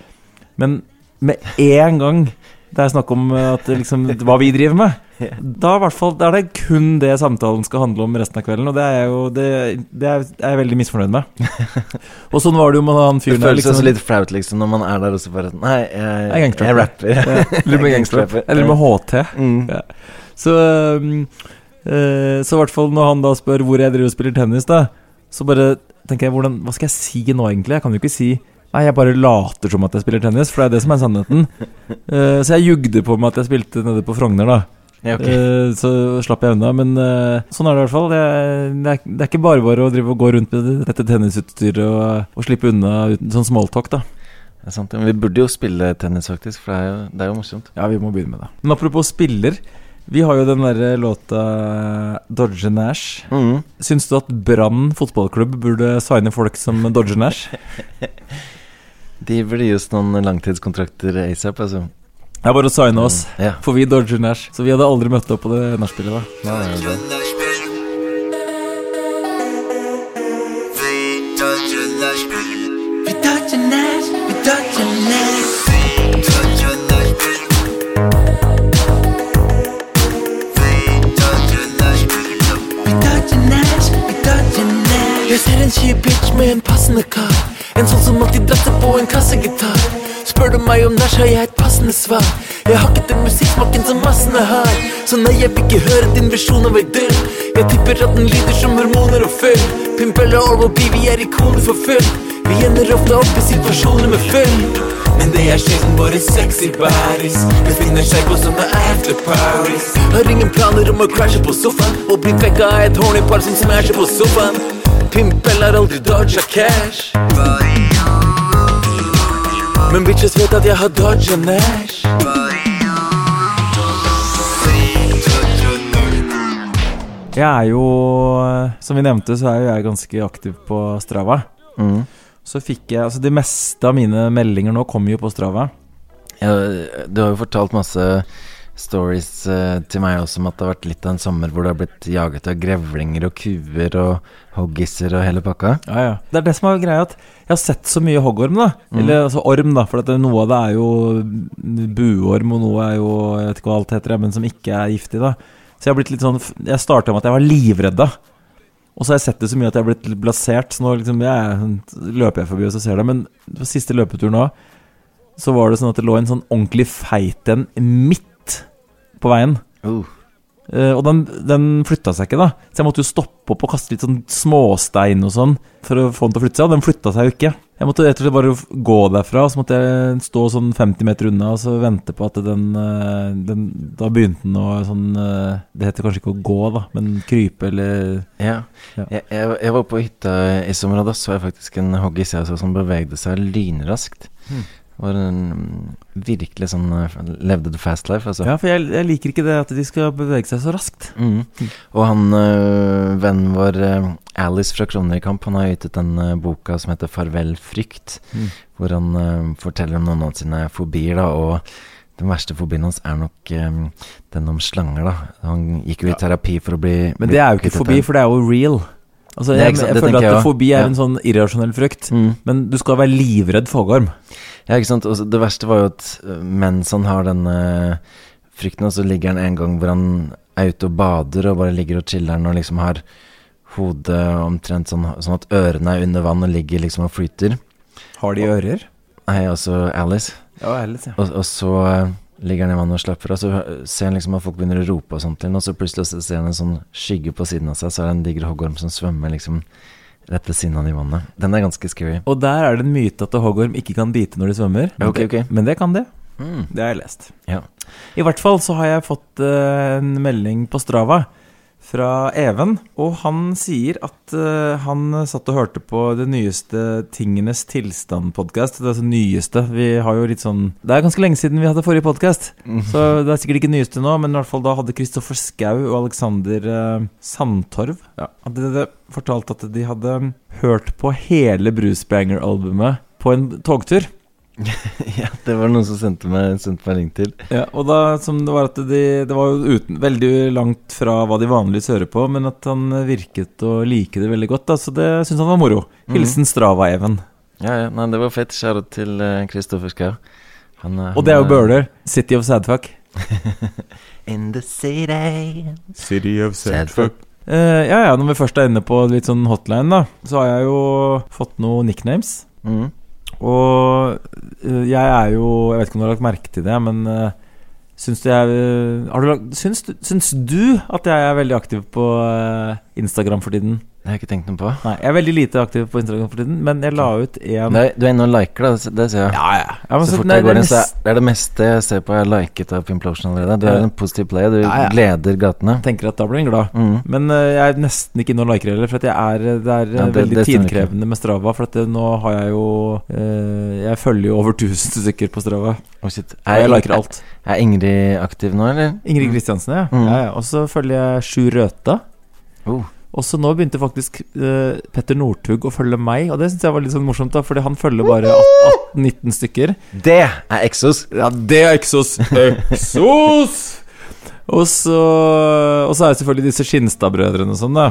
Men med en gang det er snakk om eh, at liksom, hva vi driver med, da, i hvert fall, da er det kun det samtalen skal handle om resten av kvelden. Og det er jo det, det er, er jeg veldig misfornøyd med. og sånn var det jo med han fyren der. føles Liksom, litt flaut, liksom, når man er der og så bare Nei, jeg, Jeg jeg rapper. Ja, eller med gangsterrapper. Eller med HT. Mm. Ja. Så um, eh, Så i hvert fall når han da spør hvor jeg driver og spiller tennis, da, så bare tenker jeg hvordan, Hva skal jeg si nå, egentlig? Jeg kan jo ikke si Nei, jeg bare later som at jeg spiller tennis, for det er det som er sannheten. Uh, så jeg jugde på meg at jeg spilte nede på Frogner, da. Ja, okay. uh, så slapp jeg unna. Men uh, sånn er det i hvert fall. Det er, det, er, det er ikke bare bare å drive og gå rundt med dette tennisutstyret og, og slippe unna uten sånn smalltalk, da. Det er sant, men vi burde jo spille tennis, faktisk, for det er jo, det er jo morsomt. Ja, vi må begynne med det. Men apropos spiller. Vi har jo den derre låta Dodge Nash. Mm. Syns du at Brann fotballklubb burde signe folk som Dodge Nash? De burde gi oss noen langtidskontrakter asap, altså. Det er bare å signe oss, Ja. for vi Dodger Nash. Så vi hadde aldri møtt opp på det nachspielet, da. Ja, det er det. Jeg ser en kjip bitch med en passende kar. En sånn som alltid dratter på en kassegitar. Spør du meg om nach, har jeg et passende svar. Jeg har ikke den musikksmaken som massene har. Så nei, jeg vil ikke høre din versjon av ei dør. Jeg tipper at den lyder som hormoner og fyll. Pimp og B, vi er ikoner for fyll. Vi ender ofte opp i situasjoner med fyll. Men det er sjelden våre sexy bodies befinner seg på sånne afterparties. Har ingen planer om å crashe på sofaen og bli vekka av et horny par som smasher på sofaen. Pimpel har aldri dodga cash. Men bitches vet at jeg har dodga Nash. Jeg er jo, som vi nevnte, så er jo jeg ganske aktiv på Strava. Mm. Så fikk jeg Altså, de meste av mine meldinger nå kommer jo på Strava. Ja, du har jo fortalt masse stories eh, til meg også om at det har vært litt av en sommer hvor du har blitt jaget av grevlinger og kuer og hoggiser og hele pakka. Ja, ja. Det er det som er greia, at jeg har sett så mye hoggorm, da. Mm. Eller altså orm, da. For noe av det er jo buorm, og noe er jo Jeg vet ikke hva alt heter, men som ikke er giftig, da. Så jeg har blitt litt sånn Jeg starta med at jeg var livredd. da. Og så har jeg sett det så mye at jeg har blitt litt blasert. Så nå liksom jeg, løper jeg forbi og så ser det. Men på siste løpetur nå, så var det sånn at det lå en sånn ordentlig feit en midt på veien. Uh. Uh, og den, den flytta seg ikke, da. Så jeg måtte jo stoppe opp og kaste litt sånn småstein og sånn for å få den til å flytte seg, og den flytta seg jo ikke. Jeg måtte rett og slett bare gå derfra, og så måtte jeg stå sånn 50 meter unna og så vente på at den, eh, den Da begynte den å sånn eh, Det heter kanskje ikke å gå, da, men krype eller Ja. Ja. Jeg, jeg, jeg var på hytta i sommer, og da så jeg faktisk en hoggis jeg så, som bevegde seg lynraskt. Hmm. Var en mm, virkelig sånn eh, Levde the fast life, altså. Ja, for jeg, jeg liker ikke det at de skal bevege seg så raskt. Mm. Og han øh, vennen vår øh, Alice fra Kroner i kamp, han har gitt ut den øh, boka som heter 'Farvel frykt', Mm. hvor han øh, forteller om noen av sine fobier, da, og den verste fobien hans er nok den om slanger, da. Han gikk jo i terapi for å bli Men det er jo ikke fobi, for det er jo real. Altså, er jeg, jeg, føler at jeg fobi er en sånn irrasjonell frykt, Mm. men du skal være livredd for. Ja, ikke sant. Også, det verste var jo at øh, mens han har den øh, frykten, og så ligger han en gang hvor han er ute og bader og bare ligger og chiller'n og liksom har hodet omtrent sånn, sånn at ørene er under vann og ligger liksom og flyter. Har de ører? Nei, altså Alice. Ja, Alice, ja. Og, og så eh, ligger han i vannet og slapper av, så ser han liksom at folk begynner å rope og sånt til og så plutselig ser han en sånn skygge på siden av seg, så er det en diger hoggorm som svømmer liksom rett ved siden av han i vannet. Den er ganske scary. Og der er det en myte at hoggorm ikke kan bite når de svømmer. men, okay, okay. Men det kan det. Mm. Det har jeg lest. Ja. I hvert fall så har jeg fått uh, en melding på Strava fra Even, og han sier at uh, han satt og hørte på det nyeste Tingenes tilstand-podkast. Det er så nyeste. Vi har jo litt sånn Det er ganske lenge siden vi hadde forrige podkast, så det er sikkert ikke nyeste nå, men i hvert fall da hadde Kristoffer Skau og Alexander uh, Sandtorv ja, hadde det fortalt at de hadde hørt på hele Bruce Banger-albumet på en togtur. ja, det var noen som sendte meg, sendte meg link til. Ja, og da som det var at de, Det var jo uten, veldig langt fra hva de vanligvis hører på, men at han virket å like det veldig godt. Da, så det syns han var moro. Hilsen Strava-Even. Ja, ja, nei, det var fett. Kjære til Kristoffer Schau. Eh, Og det er jo eh, Bøhler. City of Sadfuck. In the city City of Sadfuck. Uh, ja, ja, når vi først er inne på litt sånn hotline, da, så har jeg jo fått noen nicknames. Mhm. Og eh, jeg er jo Jeg vet ikke om du har lagt merke til det, men uh, syns jeg eh, du du at jeg er veldig aktiv på eh, Instagram for tiden? Det har jeg ikke tenkt noe på. Nei, jeg er veldig lite aktiv på Instagram for tiden, men jeg la ut en Nei, du er inne og liker da. det- ser jeg. Ja, ja. ja men så så- fort nei, jeg går er inn, så er det er det meste jeg ser på, jeg har liket av Pimplotion allerede. Du er en positiv player, du Ja, ja. gleder gatene. tenker at da blir en glad. Mm. Men uh, jeg er nesten ikke inne og liker heller, for at jeg er, det er eh, Ja, det- veldig det tidkrevende med Strava. For at det, nå har jeg jo uh, Jeg følger jo over 1000 stykker på Strava. Å, shit. Og jeg liker alt. Er Ingrid aktiv nå, eller? Ingrid Kristiansen, ja. Mm. ja, ja. Og så følger jeg Sju Røta. Oh. Og så nå begynte faktisk uh, Petter Northug å følge meg, og det syns jeg var litt sånn morsomt, da, fordi han følger bare 18-19 stykker. Det er Exos! Ja, det er Exos! Exos! og så Og så er det selvfølgelig disse Skinstad-brødrene og sånn, da.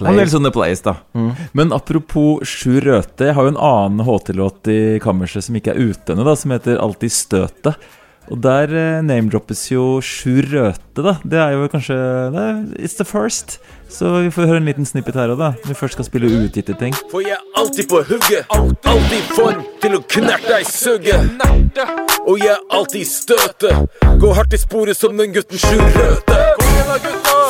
Og en del sånne plays, da. Mm. Men apropos Sjur Røthe, jeg har jo en annen HT-låt i kammerset som ikke er ute ennå, som heter Alltid støtet. Og der eh, name-droppes jo Sjur Røthe, da. Det er jo kanskje det er, It's the first. Så vi får høre en liten snippet her òg, da. Når vi først skal spille uutgitte ting. For jeg er alltid på hugget. Alltid i form til å knerte i sugget. Og jeg er alltid i støtet. Går hardt i sporet som den gutten Sjur Røthe.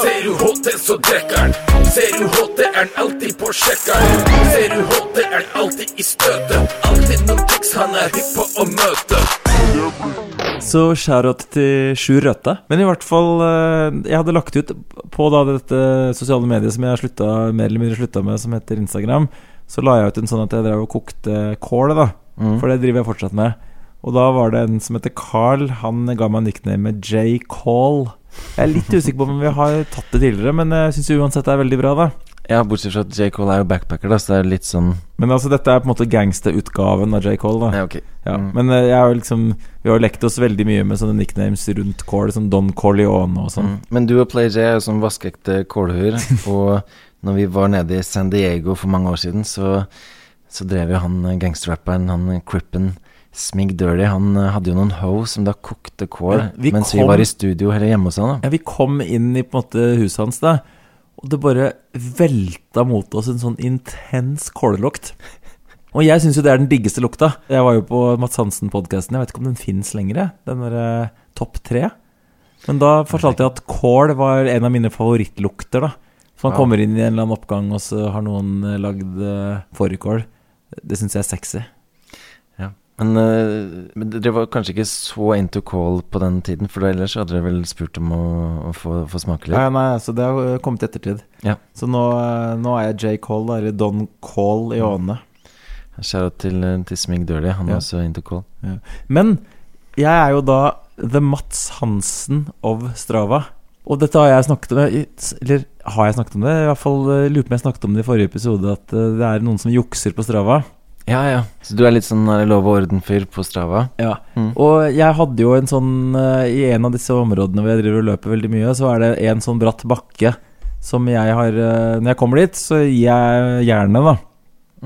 Ser du HT, så drikker han. Ser du HT, er han alltid på sjekker'n. Ser du HT, er han alltid i støtet. Alltid noen triks han er hypp på å møte. Så shout-out til Sjur Røthe. Men i hvert fall eh, Jeg hadde lagt ut på da dette sosiale mediet som jeg slutta, mer eller mindre slutta med, som heter Instagram. Så la jeg ut en sånn at jeg drev og kokte kål, da. Mm. For det driver jeg fortsatt med. Og da var det en som heter Carl. Han ga meg nickname J. Call. Jeg er litt usikker på om vi har tatt det tidligere, men jeg syns uansett det er veldig bra, da. Ja, bortsett fra at J. Cole er jo backpacker, da, så det er litt sånn Men altså, dette er på en måte gangsterutgaven av J. Cole, da. Ja, ok. Ja, Mm. Men eh, jeg har liksom Vi har lekt oss veldig mye med sånne nicknames rundt Cole, som Don Corleone og sånn. Mm. Men du og Play J er jo som vaskeekte kålhuer, og når vi var nede i San Diego for mange år siden, så, så drev jo han eh, gangsterrapperen, han eh, Crippen Smig Dirty, han hadde jo noen ho som da kokte kål Ja, vi mens kom- vi var i studio eller hjemme hos han. da Ja, vi kom inn i på en måte huset hans da, og det bare velta mot oss en sånn intens kållukt. Og jeg syns jo det er den diggeste lukta. Jeg var jo på Mats Hansen-podkasten, jeg vet ikke om den fins lenger, den derre Topp tre. Men da fortalte jeg at kål var en av mine favorittlukter, da. Så man Ja. kommer inn i en eller annen oppgang, og så har noen eh, lagd uh, fårikål. Det syns jeg er sexy. Ja. Men, uh, dere var kanskje ikke så into call på den tiden, for ellers hadde dere vel spurt om å, å få, få smake litt? Ja, ja, nei, så det har kommet i ettertid. Ja. Så nå, eh, nå er jeg J. Cole, eller Don Cole i åne. Shout-out til, eh, til Smig Dirty, han Ja. er også into call. Men jeg er jo da The Mats Hansen of Strava. Og dette har jeg snakket om Eller har jeg snakket om det? I hvert fall lurer på om jeg snakket om det i forrige episode, at det er noen som jukser på Strava. Ja, ja. Så du er litt sånn er lov og orden-fyr på Strava? Ja. Mm. Og jeg hadde jo en sånn eh, I en av disse områdene hvor jeg driver og løper veldig mye, så er det en sånn bratt bakke som jeg har eh, Når jeg kommer dit, så gir jeg jernet, da.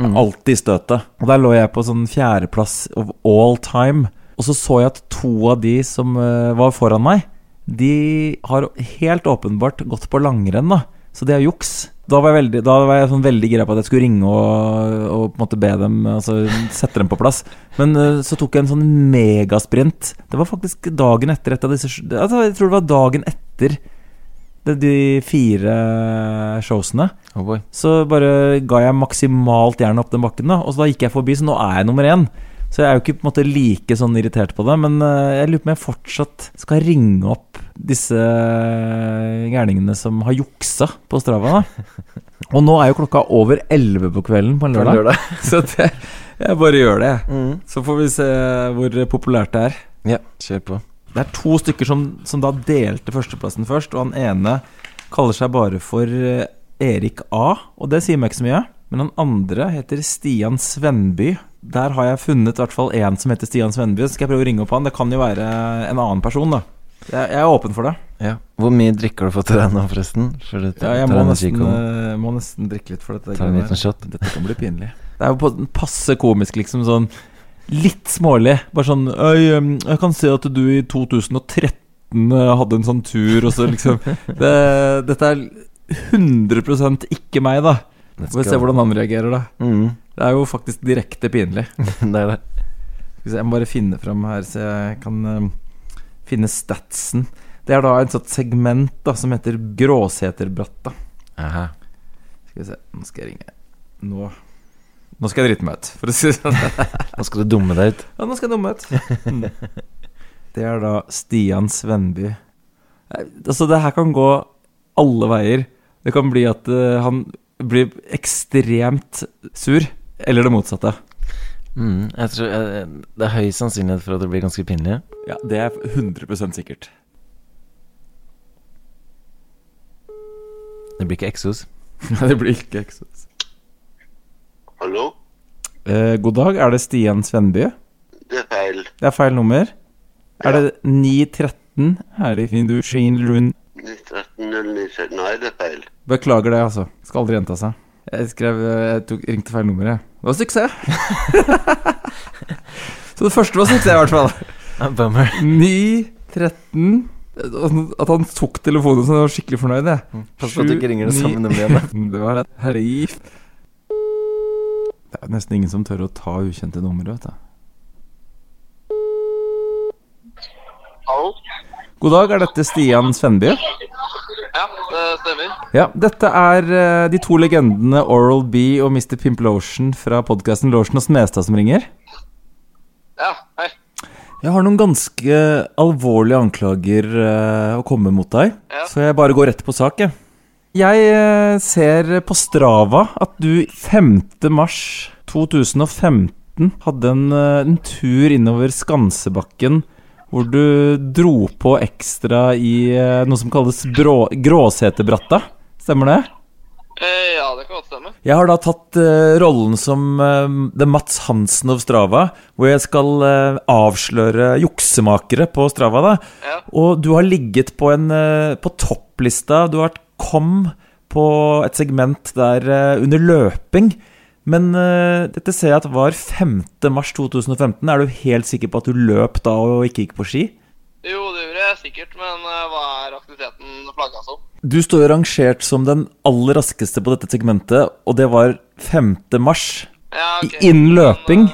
Mm. Alltid støtet. Og der lå jeg på sånn fjerdeplass of all time. Og så så jeg at to av de som eh, var foran meg, de har helt åpenbart gått på langrenn, da. Så det er juks. Da var jeg veldig, var jeg sånn veldig gira på at jeg skulle ringe og, og på en måte be dem Altså sette dem på plass. Men uh, så tok jeg en sånn megasprint. Det var faktisk dagen etter et av disse altså, Jeg tror det var dagen etter de, de fire showsene. Oh. Så bare ga jeg maksimalt jern opp den bakken, da. Og så da gikk jeg forbi, så nå er jeg nummer én. Så jeg er jo ikke på en måte like sånn irritert på det, men eh, jeg lurer på om jeg fortsatt skal ringe opp disse eh, gærningene som har juksa på Strava. da Og nå er jo klokka over 11 på kvelden på en lørdag. lørdag. så det, jeg bare gjør det. jeg. Mm. Så får vi se hvor populært det er. Ja, kjør på. Det er to stykker som, som da delte førsteplassen først, og han ene kaller seg bare for eh, Erik A, og det sier meg ikke så mye. Men han andre heter Stian Svenby. Der har jeg funnet i hvert fall én som heter Stian Svendby skal jeg prøve å ringe opp han. Det kan jo være en annen person, da. Jeg, er åpen for det. Ja. Hvor mye drikker du for til deg nå, forresten? For det- Ja, jeg må nesten, eh, må nesten drikke litt for dette. Ta en liten shot. Dette kan bli pinlig. Det er jo på, passe komisk, liksom. Sånn litt smålig. Bare sånn Øy, jeg kan se at du i 2013 eh, hadde en sånn tur, og så liksom det, Dette er 100% ikke meg, da. Vi Får vi se hvordan han reagerer, da. Mm. Det er jo faktisk direkte pinlig. det er det. Jeg må bare finne fram her, så jeg kan uh, finne statsen. Det er da et sånt segment da som heter Gråseterbratta. Aha. Skal vi se, nå skal jeg ringe Nå Nå skal jeg drite meg ut, for å si det sånn. Nå skal du dumme deg ut. Ja, nå skal jeg dumme ut. Mm. Det er da Stian Svenby. Altså, det her kan gå alle veier. Det kan bli at uh, han blir ekstremt sur, eller det motsatte. Mm. Jeg tror jeg, Det er høy sannsynlighet for at det blir ganske pinlig. Ja, det er 100% sikkert. Det blir ikke Exos. Nei, det blir ikke Exos. Hallo? Eh, god dag, er det Stian Svenby? Det er feil. Det er feil nummer. Er det 913 her i Findusjinlund? 1913 Nei, det er feil. Beklager det, altså. Skal aldri gjenta seg. Jeg skrev Jeg tok, ringte feil nummer, jeg. Det var suksess! Så det første var suksess, i hvert fall. Bummer. 9, 13 At han tok telefonen så jeg var skikkelig fornøyd, jeg. Pass på at du ikke ringer det samme nummeret igjen. Det var det. herif. Det er nesten ingen som tør å ta ukjente numre, vet du. Hallo? God dag, er dette Stian Svenby? Ja, det stemmer. Ja, dette er eh, de to legendene Oral B og Mr. Pimp Lotion fra podkasten Lotion og Smestad som ringer. Ja, hei. Jeg har noen ganske alvorlige anklager eh, å komme mot deg, så jeg bare går rett på sak, jeg. Jeg eh, ser på Strava at du 5. mars 2015 hadde en, en tur innover Skansebakken hvor du dro på ekstra i eh, noe som kalles brå, Gråseterbratta. Stemmer det? Eh, ja, det kan godt stemme. Jeg har da tatt eh, rollen som uh, The Mats Hansen of Strava, hvor jeg skal eh, avsløre juksemakere på Strava. da Ja. Og du har ligget på, en, eh, på topplista. Du har vært kom på et segment der eh, under løping. Men uh, dette ser jeg at var 5. mars 2015. Er du helt sikker på at du løp da og ikke gikk på ski? Jo, det gjorde jeg sikkert, men uh, hva er aktiviteten flagga som? Du står jo rangert som den aller raskeste på dette segmentet, og det var 5. mars. Ja, okay. Innen løping.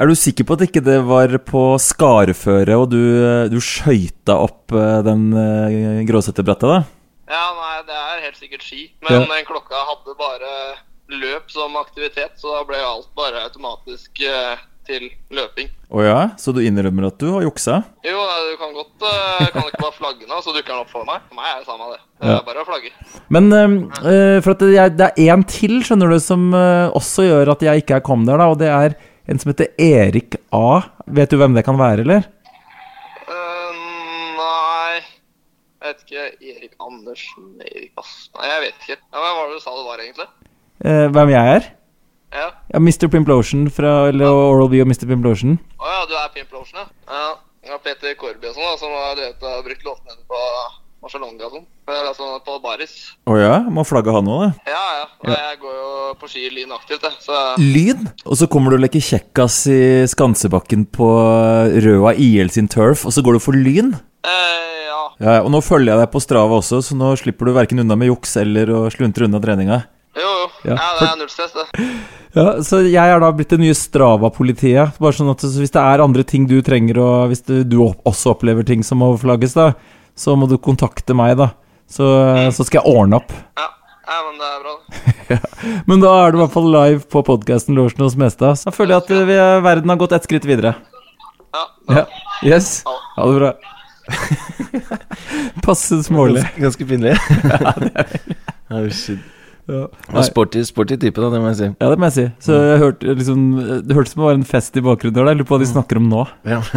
Er du sikker på at ikke det var på skareføre, og du, du skøyta opp eh, den uh, gråsetebrettet, da? Ja, nei, det er helt sikkert ski. Men Ja. klokka hadde bare løp som aktivitet, så da ble alt bare automatisk eh, til løping. Å ja? Så du innrømmer at du har juksa? Jo, du kan godt uh, Kan ikke bare flagge nå, så dukker den opp for meg? For meg er det samme, det. Det Ja. er bare å flagge. Men uh, for at det, jeg, det er én til, skjønner du, som eh, også gjør at jeg ikke er kom der, da, og det er en som heter Erik A. Vet du hvem det kan være, eller? Eh, nei Jeg vet ikke. Erik Andersen Erik Ass... Nei, jeg vet ikke. Ja, hva var det du sa det var, egentlig? Eh, hvem jeg er? Ja. Ja, Mr. Pimplotion fra eller Oral B og Mr. Pimplotion. Å ja, du er Pimp Lotion, ja. ja. ja Peter Korby og sånn, da, som har drevet og brukt låtene på Marcialonga og sånn. Eller altså på Baris. Å ja? Må flagge han òg, da. Ja, ja. Og jeg går jo på ski lyn aktivt, jeg. Så Lyd? Og så kommer du og leker kjekkas i Skansebakken på Røa IL sin turf, og så går du for lyn? Eh, ja. Ja, og nå følger jeg deg på Strava også, så nå slipper du verken unna med juks eller å sluntre unna treninga. Jo, jo. Ja, Ja, det er null stress, det. Ja, Så jeg er da blitt det nye Strava-politiet. Bare sånn at så Hvis det er andre ting du trenger, og hvis du, du også opplever ting som må flagges, da, så må du kontakte meg, da. Så, så skal jeg ordne opp. Ja, men det er bra. det. Men da er du i hvert fall live på podkasten Losjen hos Mestad. Så da føler jeg at vi, verden har gått ett skritt videre. Ja. Yes. Ha det bra. Passe smålig. Ganske, pinlig. ja, det er Oh, shit. Ja. Sporty, sporty type, da, det må jeg si. Ja, det må jeg si. Så jeg hørte liksom Det hørtes ut som det var en fest i bakgrunnen der. Jeg lurer på hva de snakker om nå. Ja.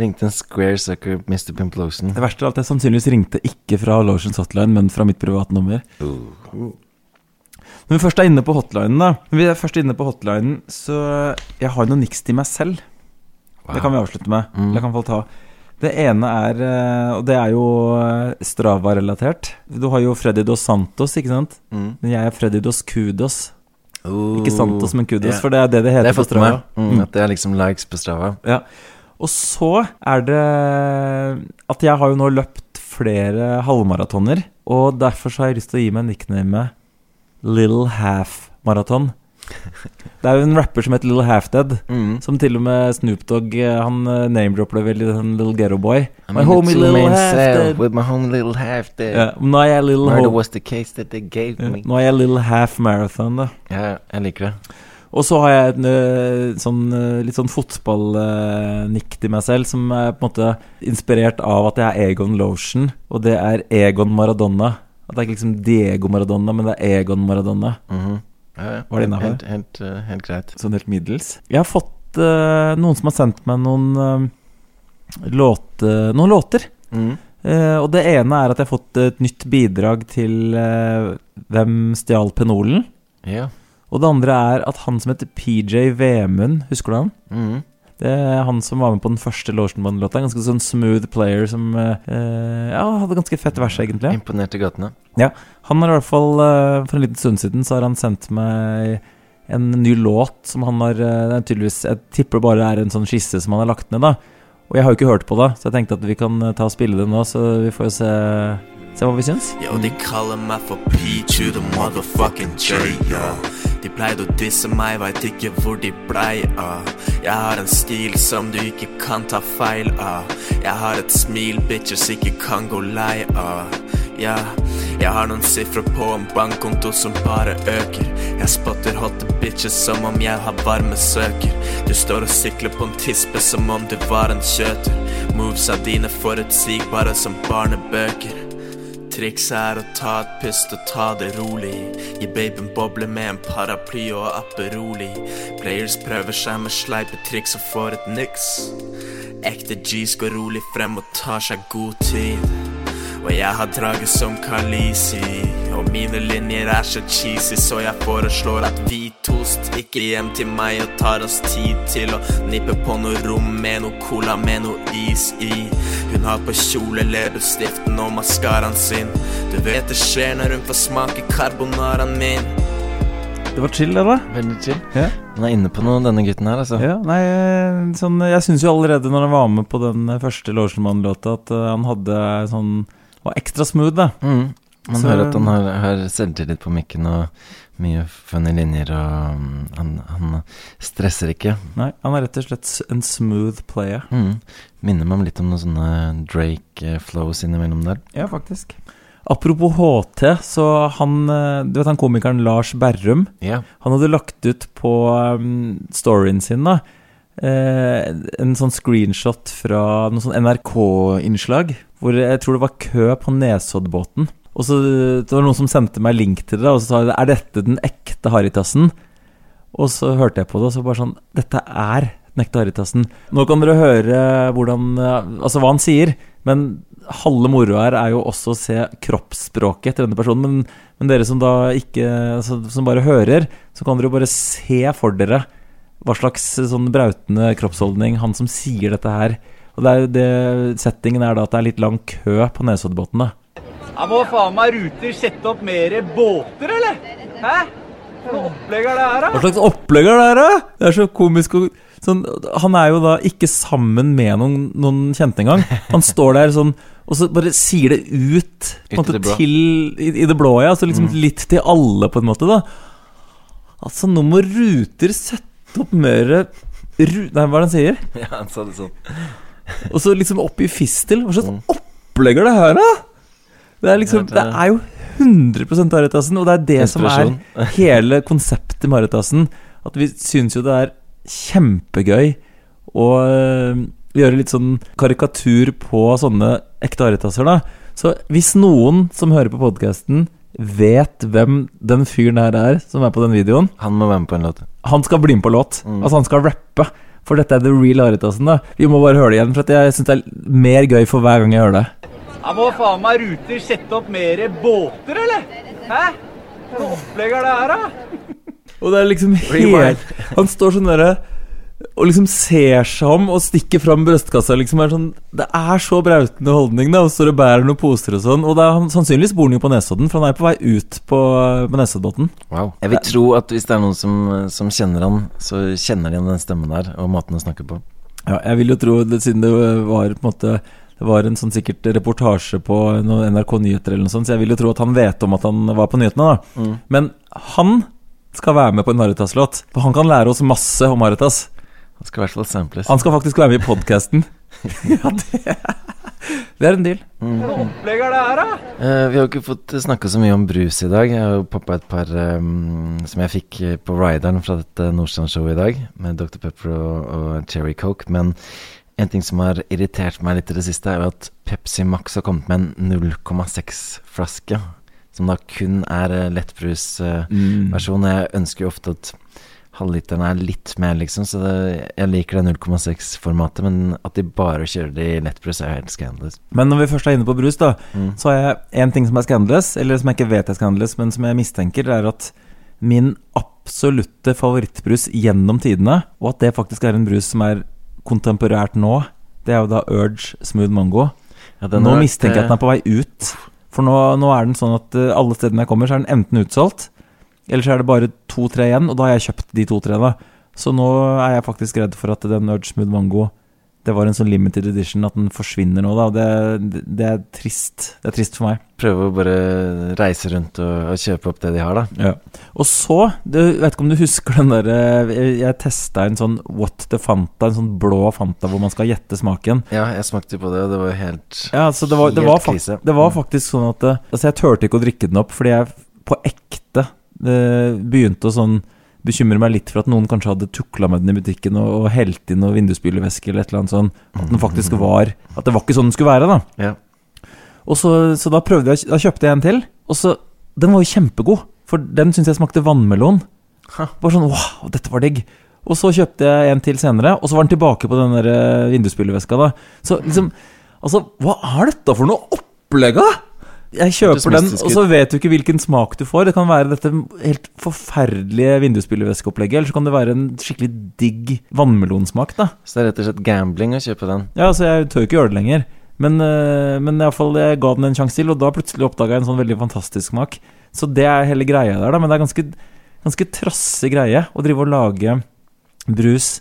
Ringte en square sucker, Mr. Pimplosen. Det verste er at jeg sannsynligvis ringte ikke fra Lotions hotline, men fra mitt private nummer. Når vi først er inne på hotlinen, da Når vi er først inne på hotlinen, så Jeg har noe niks til meg selv. Det kan vi avslutte med. Mm. Jeg kan få ta. Det ene er eh, Og det er jo eh, Strava-relatert. Du har jo Freddy Dos Santos, ikke sant? Mm. Men jeg er Freddy Dos Kudos. Oh. Ikke Santos, men Kudos, yeah. for det er det det heter Det på Strava. Mm, At det er liksom likes på Strava. Ja. Og så er det at jeg har jo nå løpt flere halvmaratoner, og derfor så har jeg lyst til å gi meg nicknamet Little Half Marathon. Det er jo en rapper som heter Little Half Dead, Mm. som til og med Snoop Dogg eh, Han eh, name-dropper det veldig, den Little Ghetto Boy. My in homie Little Half Dead. With my homie little half dead. Ja, nå er jeg Little Murder was the case that they gave Ja, me. Nå er jeg Little Half Marathon, da. Ja, jeg liker det. Og så har jeg et øh, sånn, litt sånn fotballnikk til meg selv, som er på en måte inspirert av at jeg er Egon Lotion, og det er Egon Maradona. At det er ikke liksom Diego Maradona, men det er Egon Maradona. Ja, ja. Var det innafor? Helt, helt, eh, helt greit. Sånn helt middels. Jeg har fått uh, noen som har sendt meg noen uh, låte, noen låter. Mm. Uh, og det ene er at jeg har fått et nytt bidrag til Hvem stjal penolen? Ja. Og det andre er at han som heter PJ Vemund, husker du han? Mhm. Det er han som var med på den første Lotionband-låta. Ganske sånn smooth player som eh, eh, Ja, hadde ganske fett vers, egentlig. Imponert i gatene. Ja, Han har i hvert fall eh, For en liten stund siden så har han sendt meg en ny låt som han har tydeligvis Jeg tipper det bare er en sånn skisse som han har lagt ned, da. Og jeg har jo ikke hørt på det, så jeg tenkte at vi kan ta og spille det nå, så vi får jo se Se hva vi syns. Yo, de kaller meg for P to the motherfucking J, ja. De pleide å disse meg, veit ikke hvor de blei av. Jeg har en stil som du ikke kan ta feil av. Jeg har et smil bitches ikke kan gå lei av. Ja, jeg har noen sifre på en bankkonto som bare øker. Jeg spotter hotte bitches som om jeg har varme søker. Du står og sykler på en tispe som om du var en kjøter. Movesa dine forutsigbare som barnebøker. Trikset er å ta et pust og ta det rolig. Gi babyen boble med en paraply og Aperoli. Players prøver seg med sleipe triks og får et niks. Ekte G's går rolig frem og tar seg god tid. Og jeg har draget som Kalisi. Og mine linjer er så cheesy, så jeg foreslår at vi to stikker hjem til meg og tar oss tid til å nippe på noe rom med noe cola med noe is i. Hun har på kjole leppestiften og maskaraen sin. Du vet det skjer når hun får smake carbonaraen min. Det var chill, det, da. Veldig chill. Ja. Han er inne på noe, denne gutten her, altså. Ja, nei, eh, sånn, jeg syns jo allerede når han var med på den eh, første Lorsenmann-låta, at eh, han hadde sånn Var ekstra smooth, da. Mm. Man Så- hører at han har, har selvtillit på mikken og mye funny linjer, og mm, han, han stresser ikke. Nei, han er rett og slett en smooth player. Mm. Minner meg om litt om noen sånne Drake-flows innimellom der. Ja, faktisk. Apropos HT, så han eh, Du vet han komikeren Lars Berrum? Ja. Han hadde lagt ut på um, storyen sin, da. eh, en sånn screenshot fra noe sånn NRK-innslag. Hvor jeg tror det var kø på Nesoddbåten. Og så det var noen som sendte meg link til det, og så sa de er dette den ekte Haritassen? Og så hørte jeg på det, og så bare sånn Dette er den ekte Haritassen. Nå kan dere høre hvordan Altså hva han sier, men halve moroa her er jo også å se kroppsspråket til denne personen. Men, men dere som da ikke altså, Som bare hører, så kan dere jo bare se for dere hva slags sånn brautende kroppsholdning han som sier dette her. Og det er jo det Settingen er da at det er litt lang kø på Nesoddbåten, da. Jeg må faen meg Ruter sette opp mer båter, eller? Hæ? Hva slags opplegg er det her, da? Det er så komisk å sånn, Han er jo da ikke sammen med noen, noen kjente engang. Han står der sånn og så bare sier det ut måte, det til i, i det blå, ja. Så liksom Mm. litt til alle, på en måte. da Altså, nå må Ruter sette opp mer ru Nei, hva er det han sier? Ja, han sa det sånn. Og så liksom opp i fistel. Hva slags opplegg er det her, da? Det er liksom Det er jo 100 Maritassen, og det er det som er hele konseptet Maritassen. At vi syns jo det er kjempegøy å øh, gjøre litt sånn karikatur på sånne ekte Aritasser, da. Så hvis noen som hører på podkasten, vet hvem den fyren her er som er på den videoen Han må være med på en låt. Han skal bli med på låt. Mm. Altså, han skal rappe. For dette er the real Aritasen, da. Vi må bare høre det igjen, for jeg syns det er mer gøy for hver gang jeg hører det. Ja, må faen meg Ruter sette opp mer båter, eller? Hæ? Hva opplegg er det her, da? Og det er liksom helt Han står sånn derre og liksom ser seg om og stikker fram brystkassa. Liksom er sånn, det er så brautende holdning, da. Og står og bærer noen poser og sånn. Og det er, han, sannsynligvis bor han jo på Nesodden, for han er på vei ut på, på Nesoddbotn. Wow. Jeg vil tro at hvis det er noen som, som kjenner han, så kjenner de igjen den stemmen der, og måten han snakker på. Ja, jeg vil jo tro det, siden det var på en måte Det var en sånn sikkert reportasje på NRK Nyheter eller noe sånt, så jeg vil jo tro at han vet om at han var på nyhetene, da. Mm. Men han skal være med på en Maritas-låt, for han kan lære oss masse om Maritas. Han skal i hvert fall samples. Han skal faktisk være med i podkasten. ja, det, det er en deal. Hva opplegg er det her, da? Eh, vi har jo ikke fått snakka så mye om brus i dag. Jeg har jo poppa et par um, som jeg fikk eh, på rideren fra dette Nordstrand-showet i dag, med Dr. Pepper og, og Cherry Coke. Men en ting som har irritert meg litt i det siste, er jo at Pepsi Max har kommet med en 0,6-flaske. Som da kun er lettbrusversjon. Mm. Jeg ønsker jo ofte at halvliteren er litt mer, liksom. Så det, jeg liker det 0,6-formatet, men at de bare kjører det i lettbrus, er helt scandalous. Men når vi først er inne på brus, da, Mm. så har jeg en ting som er scandalous, eller som jeg ikke vet er scandalous, men som jeg mistenker, er at min absolutte favorittbrus gjennom tidene, og at det faktisk er en brus som er kontemporært nå, det er jo da Urge Smooth Mango. Ja, nå mistenker jeg at den er på vei ut. For nå, nå er den sånn at eh, alle stedene jeg kommer, så er den enten utsolgt, eller så er det bare to-tre igjen, og da har jeg kjøpt de to-tre. Så nå er jeg faktisk redd for at den Urge Smooth Mango Det var en sånn limited edition, at den forsvinner nå, da. Det, det, det er trist. Det er trist for meg. Prøve å bare reise rundt og, og kjøpe opp det de har, da. Ja. Og så, du vet ikke om du husker den der eh, Jeg, jeg testa en sånn What the Fanta, en sånn blå Fanta hvor man skal gjette smaken. Ja, jeg smakte på det, og det var jo helt Ja, så det var, det var, krise. det var faktisk sånn at eh, Altså, jeg turte ikke å drikke den opp fordi jeg på ekte eh, begynte å sånn bekymre meg litt for at noen kanskje hadde tukla med den i butikken og, og helt inn noe vindusspylevæske eller et eller annet sånn. At den faktisk var At det var ikke sånn den skulle være, da. Ja. Og så, så da prøvde jeg Da kjøpte jeg en til, og så Den var jo kjempegod, for den syns jeg smakte vannmelon. Bare sånn wow, dette var digg. Og så kjøpte jeg en til senere, og så var den tilbake på den der eh, da. Så liksom Altså, hva er dette for noe opplegg, da? Jeg kjøper den, og så vet du ikke hvilken smak du får. Det kan være dette helt forferdelige vindusspylevæskeopplegget, eller så kan det være en skikkelig digg vannmelonsmak, da. Så det er rett og slett gambling å kjøpe den. Ja, altså jeg tør ikke gjøre det lenger. Men, øh, men i alle fall, jeg ga den en sjanse til, og da plutselig oppdaga jeg en sånn veldig fantastisk smak. Så det er hele greia der, da. Men det er ganske, ganske trassig greie å drive og lage brus,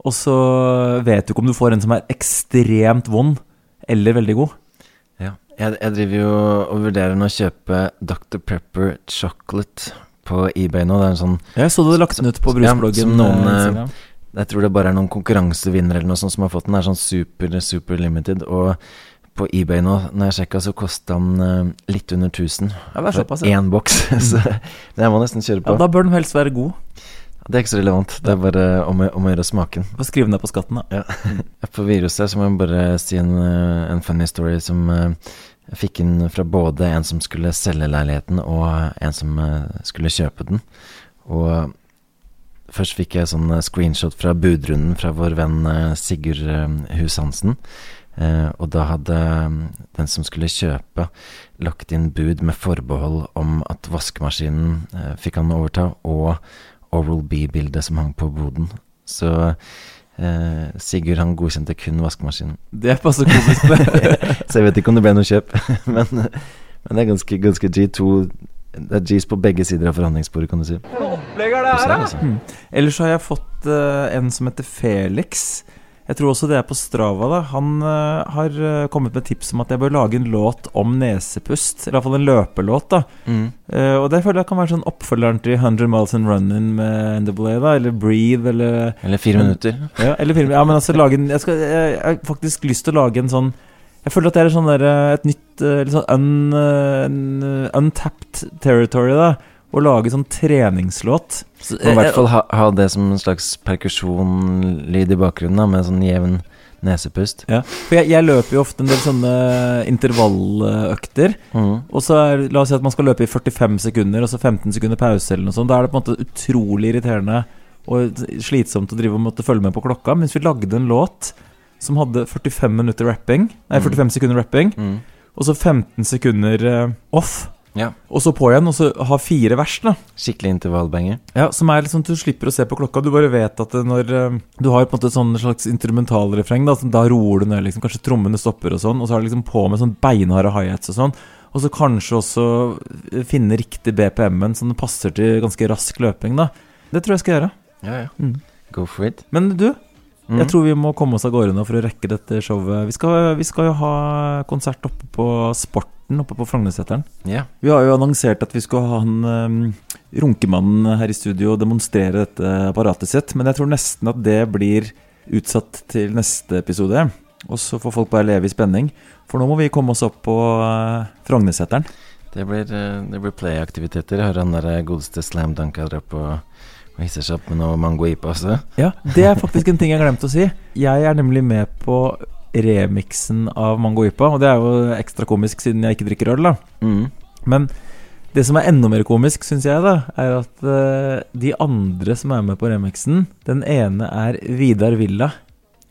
og så vet du ikke om du får en som er ekstremt vond eller veldig god. Jeg, jeg driver jo og vurderer nå å kjøpe Dr. Pepper Chocolate på eBay nå. Det er en sånn Jeg så du hadde lagt den ut på brusbloggen, Ja, noen, eh, eh, jeg tror det bare er noen konkurransevinnere eller noe sånt som har fått den. Det er sånn super, super limited. Og på eBay nå, når jeg sjekka, så kosta den eh, litt under 1000 Ja, det er såpass, ja. én boks. så det må nesten kjøre på. Ja, da bør den helst være god. Det er ikke så relevant. Det er bare om, å- om å gjøre smaken. Få skrive ned på skatten, da. Ja. På viruset så må jeg bare si en, eh, en funny story som eh, jeg fikk den fra både en som skulle selge leiligheten, og en som eh, skulle kjøpe den. Og eh, først fikk jeg sånn eh, screenshot fra budrunden fra vår venn Sigurd Hus Hansen. Eh, og da hadde den som skulle kjøpe, lagt inn bud med forbehold om at vaskemaskinen fikk han overta, og Oral B-bildet som hang på boden. Så eh, Sigurd han godkjente kun vaskemaskinen. Det passer komisk. Så jeg vet ikke om det ble noe kjøp. men, men det er ganske, ganske G2 Det er Gs på begge sider av forhandlingsbordet, kan du si. Hva opplegg er det her, da? Ellers har jeg fått eh, en som heter Felix Jeg tror også det er på Strava. da Han uh, har eh, kommet med tips om at jeg bør lage en låt om nesepust. Eller iallfall en løpelåt. da Mm. uh, Og det føler jeg kan være sånn oppfølgeren til 100 Miles and Running med NWA, da. Eller Breathe, eller Eller fire minutter. Ja, eller fire, ja men altså lage en jeg, skal, jeg, jeg har faktisk lyst til å lage en sånn Jeg føler at det er sånn der, et nytt Litt sånn un, un, untapped territory, da. Å lage sånn treningslåt. Så, Og i hvert eh, fall ha, ha det som en slags perkusjonlyd i bakgrunnen, da, med sånn jevn nesepust. Ja, for jeg, jeg løper jo ofte en del sånne intervalløkter. Mm. Og så er, La oss si at man skal løpe i 45 sekunder, og så 15 sekunder pause. eller noe sånt Da er det på en måte utrolig irriterende og slitsomt å drive og måtte følge med på klokka. Mens vi lagde en låt som hadde 45 minutter rapping Nei, Mm. 45 sekunder rapping, Mm. og så 15 sekunder eh, off. Ja. Og så på igjen, og så ha fire vers, da. Skikkelig intervallbanger. Ja, Som er liksom Du slipper å se på klokka. Du bare vet at når eh, Du har på en måte sånn slags instrumentalrefreng, da, da roer du ned. liksom Kanskje trommene stopper, og sånn Og så er det liksom på med sånn beinharde high-hats og sånn. Og så kanskje også eh, finne riktig BPM-en, sånn passer til ganske rask løping. da Det tror jeg skal gjøre. Ja, ja. Mm. Go for it. Men du, Mm. jeg tror vi må komme oss av gårde nå for å rekke dette showet. Vi skal, vi skal jo ha konsert oppe på Sporten oppe på Frognerseteren. Yeah. Vi har jo annonsert at vi skulle ha han um, runkemannen her i studio og demonstrere dette apparatet sitt, men jeg tror nesten at det blir utsatt til neste episode. Og så får folk bare leve i spenning, for nå må vi komme oss opp på uh, Frognerseteren. Det blir, eh, det blir play-aktiviteter. Hører han der eh, godeste Slam Dunka drar på og hisser seg opp med noe Mango Ipa også. Ja, det er faktisk en ting jeg glemte å si. Jeg er nemlig med på remixen av Mango Ipa, og det er jo ekstra komisk siden jeg ikke drikker øl, da. Mm. Men det som er enda mer komisk, syns jeg, da, er at uh, de andre som er med på remixen, den ene er Vidar Villa.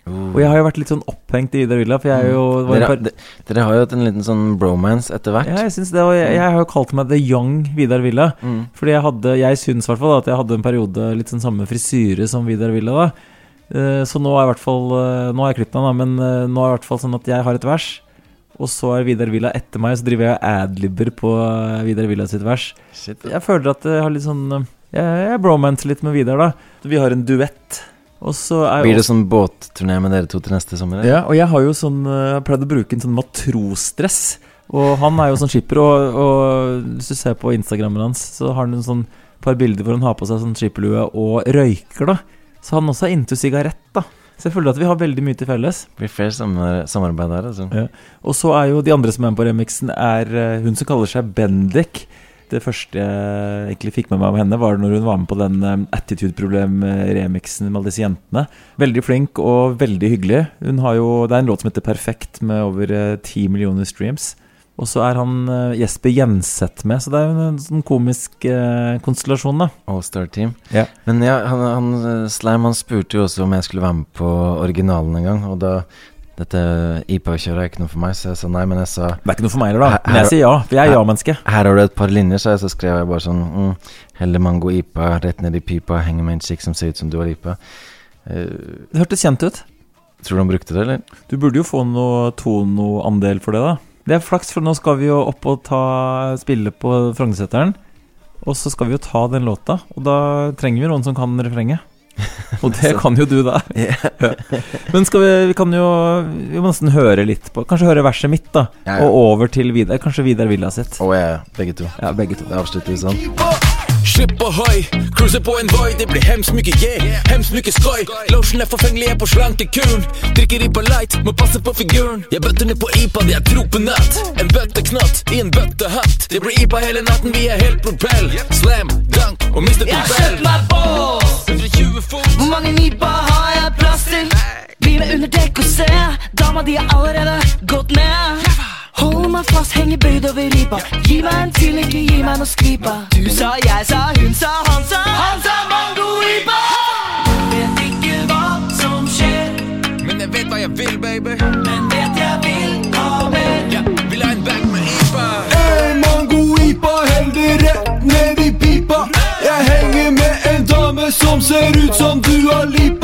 Oh. Og jeg har jo vært litt sånn opphengt i Vidar Villa, for jeg er jo var dere, par... de- dere har jo hatt en liten sånn bromance etter hvert. Ja, jeg det, og jeg, jeg har jo kalt meg The Young Vidar Villa. Mm. Fordi jeg hadde Jeg syns i hvert fall at jeg hadde en periode litt sånn samme frisyre som Vidar Villa. da Så nå er i hvert fall eh, Nå har jeg klippet meg, da, men eh, nå er det i hvert fall sånn at jeg har et vers. Og så er Vidar Villa etter meg, så driver jeg og adlibber på eh, Vidar Villa sitt vers. Shit. Jeg føler at jeg har litt sånn eh, Jeg, jeg bromancer litt med Vidar, da. Vi har en duett. Og så er Blir det også- sånn båtturné med dere to til neste sommer? eller? ja, og jeg har jo sånn eh, Jeg har pleid å bruke en sånn matrosdress. Og han er jo sånn skipper, og, og hvis du ser på Instagrammen hans, så har han en sånn par bilder hvor han har på seg sånn skipperlue og røyker, da. Så han også er into sigarett, da. Så jeg føler at vi har veldig mye til felles. Det blir samer samarbeid her, altså. Ja. Og så er jo de andre som er med på remixen, er eh, hun som kaller seg Bendik. Det første jeg egentlig fikk med meg av henne, var når hun var med på den eh, Attitude-problem-remixen med alle disse jentene. Veldig flink og veldig hyggelig. Hun har jo, Det er en låt som heter Perfekt, med over eh, ti millioner streams. Og så er han eh, Jesper Jenseth med, så det er jo en sånn komisk eh, konstellasjon, da. All-Star Team. Yeah. Men ja, han, han, eh, Slime han spurte jo også om jeg skulle være med på originalen en gang. Og da Dette IPA-kjøret er ikke noe for meg, så jeg sa nei. Men jeg sa Det er ikke noe for meg heller, da. Men jeg sier ja, for jeg er ja-menneske. Her har du et par linjer, sa jeg, så skrev jeg bare sånn mm, Heller mango IPA rett ned i pipa, henger med en chick som ser ut som du har IPA. Uh, Det hørtes kjent ut. tror du han brukte det, eller? Du burde jo få noe tonoandel for det, da. Det er flaks, for nå skal vi jo opp og ta, spille på Frognerseteren. Og så skal vi jo ta den låta, og da trenger vi noen som kan refrenget. Og det kan jo du, da. Men skal vi, vi kan jo Vi må nesten høre litt på Kanskje høre verset mitt, da. Ja, ja. Og over til Vidar. Kanskje Vidar Villa sitt. Å ja, ja, begge to. Ja, begge to. Det avslutter vi sånn. Skip ohoi, cruiser på en Voi Det blir hemskt mye yeah, hemskt mye skoj Lotion er forfengelig, jeg er på slankekuren Drikker IPA light, må passe på figuren Jeg bøtter ned på IPA, det er tro på natt En bøtteknott i en bøttehatt Det blir IPA hele natten, vi er helt propell Slam, dunk og mister propell. Jeg har kjøpt meg bås. 120 fot Hvor mange nipa har jeg plass til? Blir med under dekk og se. Dama di har allerede gått ned. Hold meg fast, henger bøyd over ripa. Gi meg en til, ikke gi meg noe skripa Du sa, jeg sa, hun sa, han sa. Han sa mango-ripa! Vet ikke hva som skjer. Men jeg vet hva jeg vil, baby. Men vet jeg vil ha mer. Jeg vil ha en bag med ipa. Hey, mangoipa, heldig rett ned i pipa. Jeg henger med en dame som ser ut som du har lipa.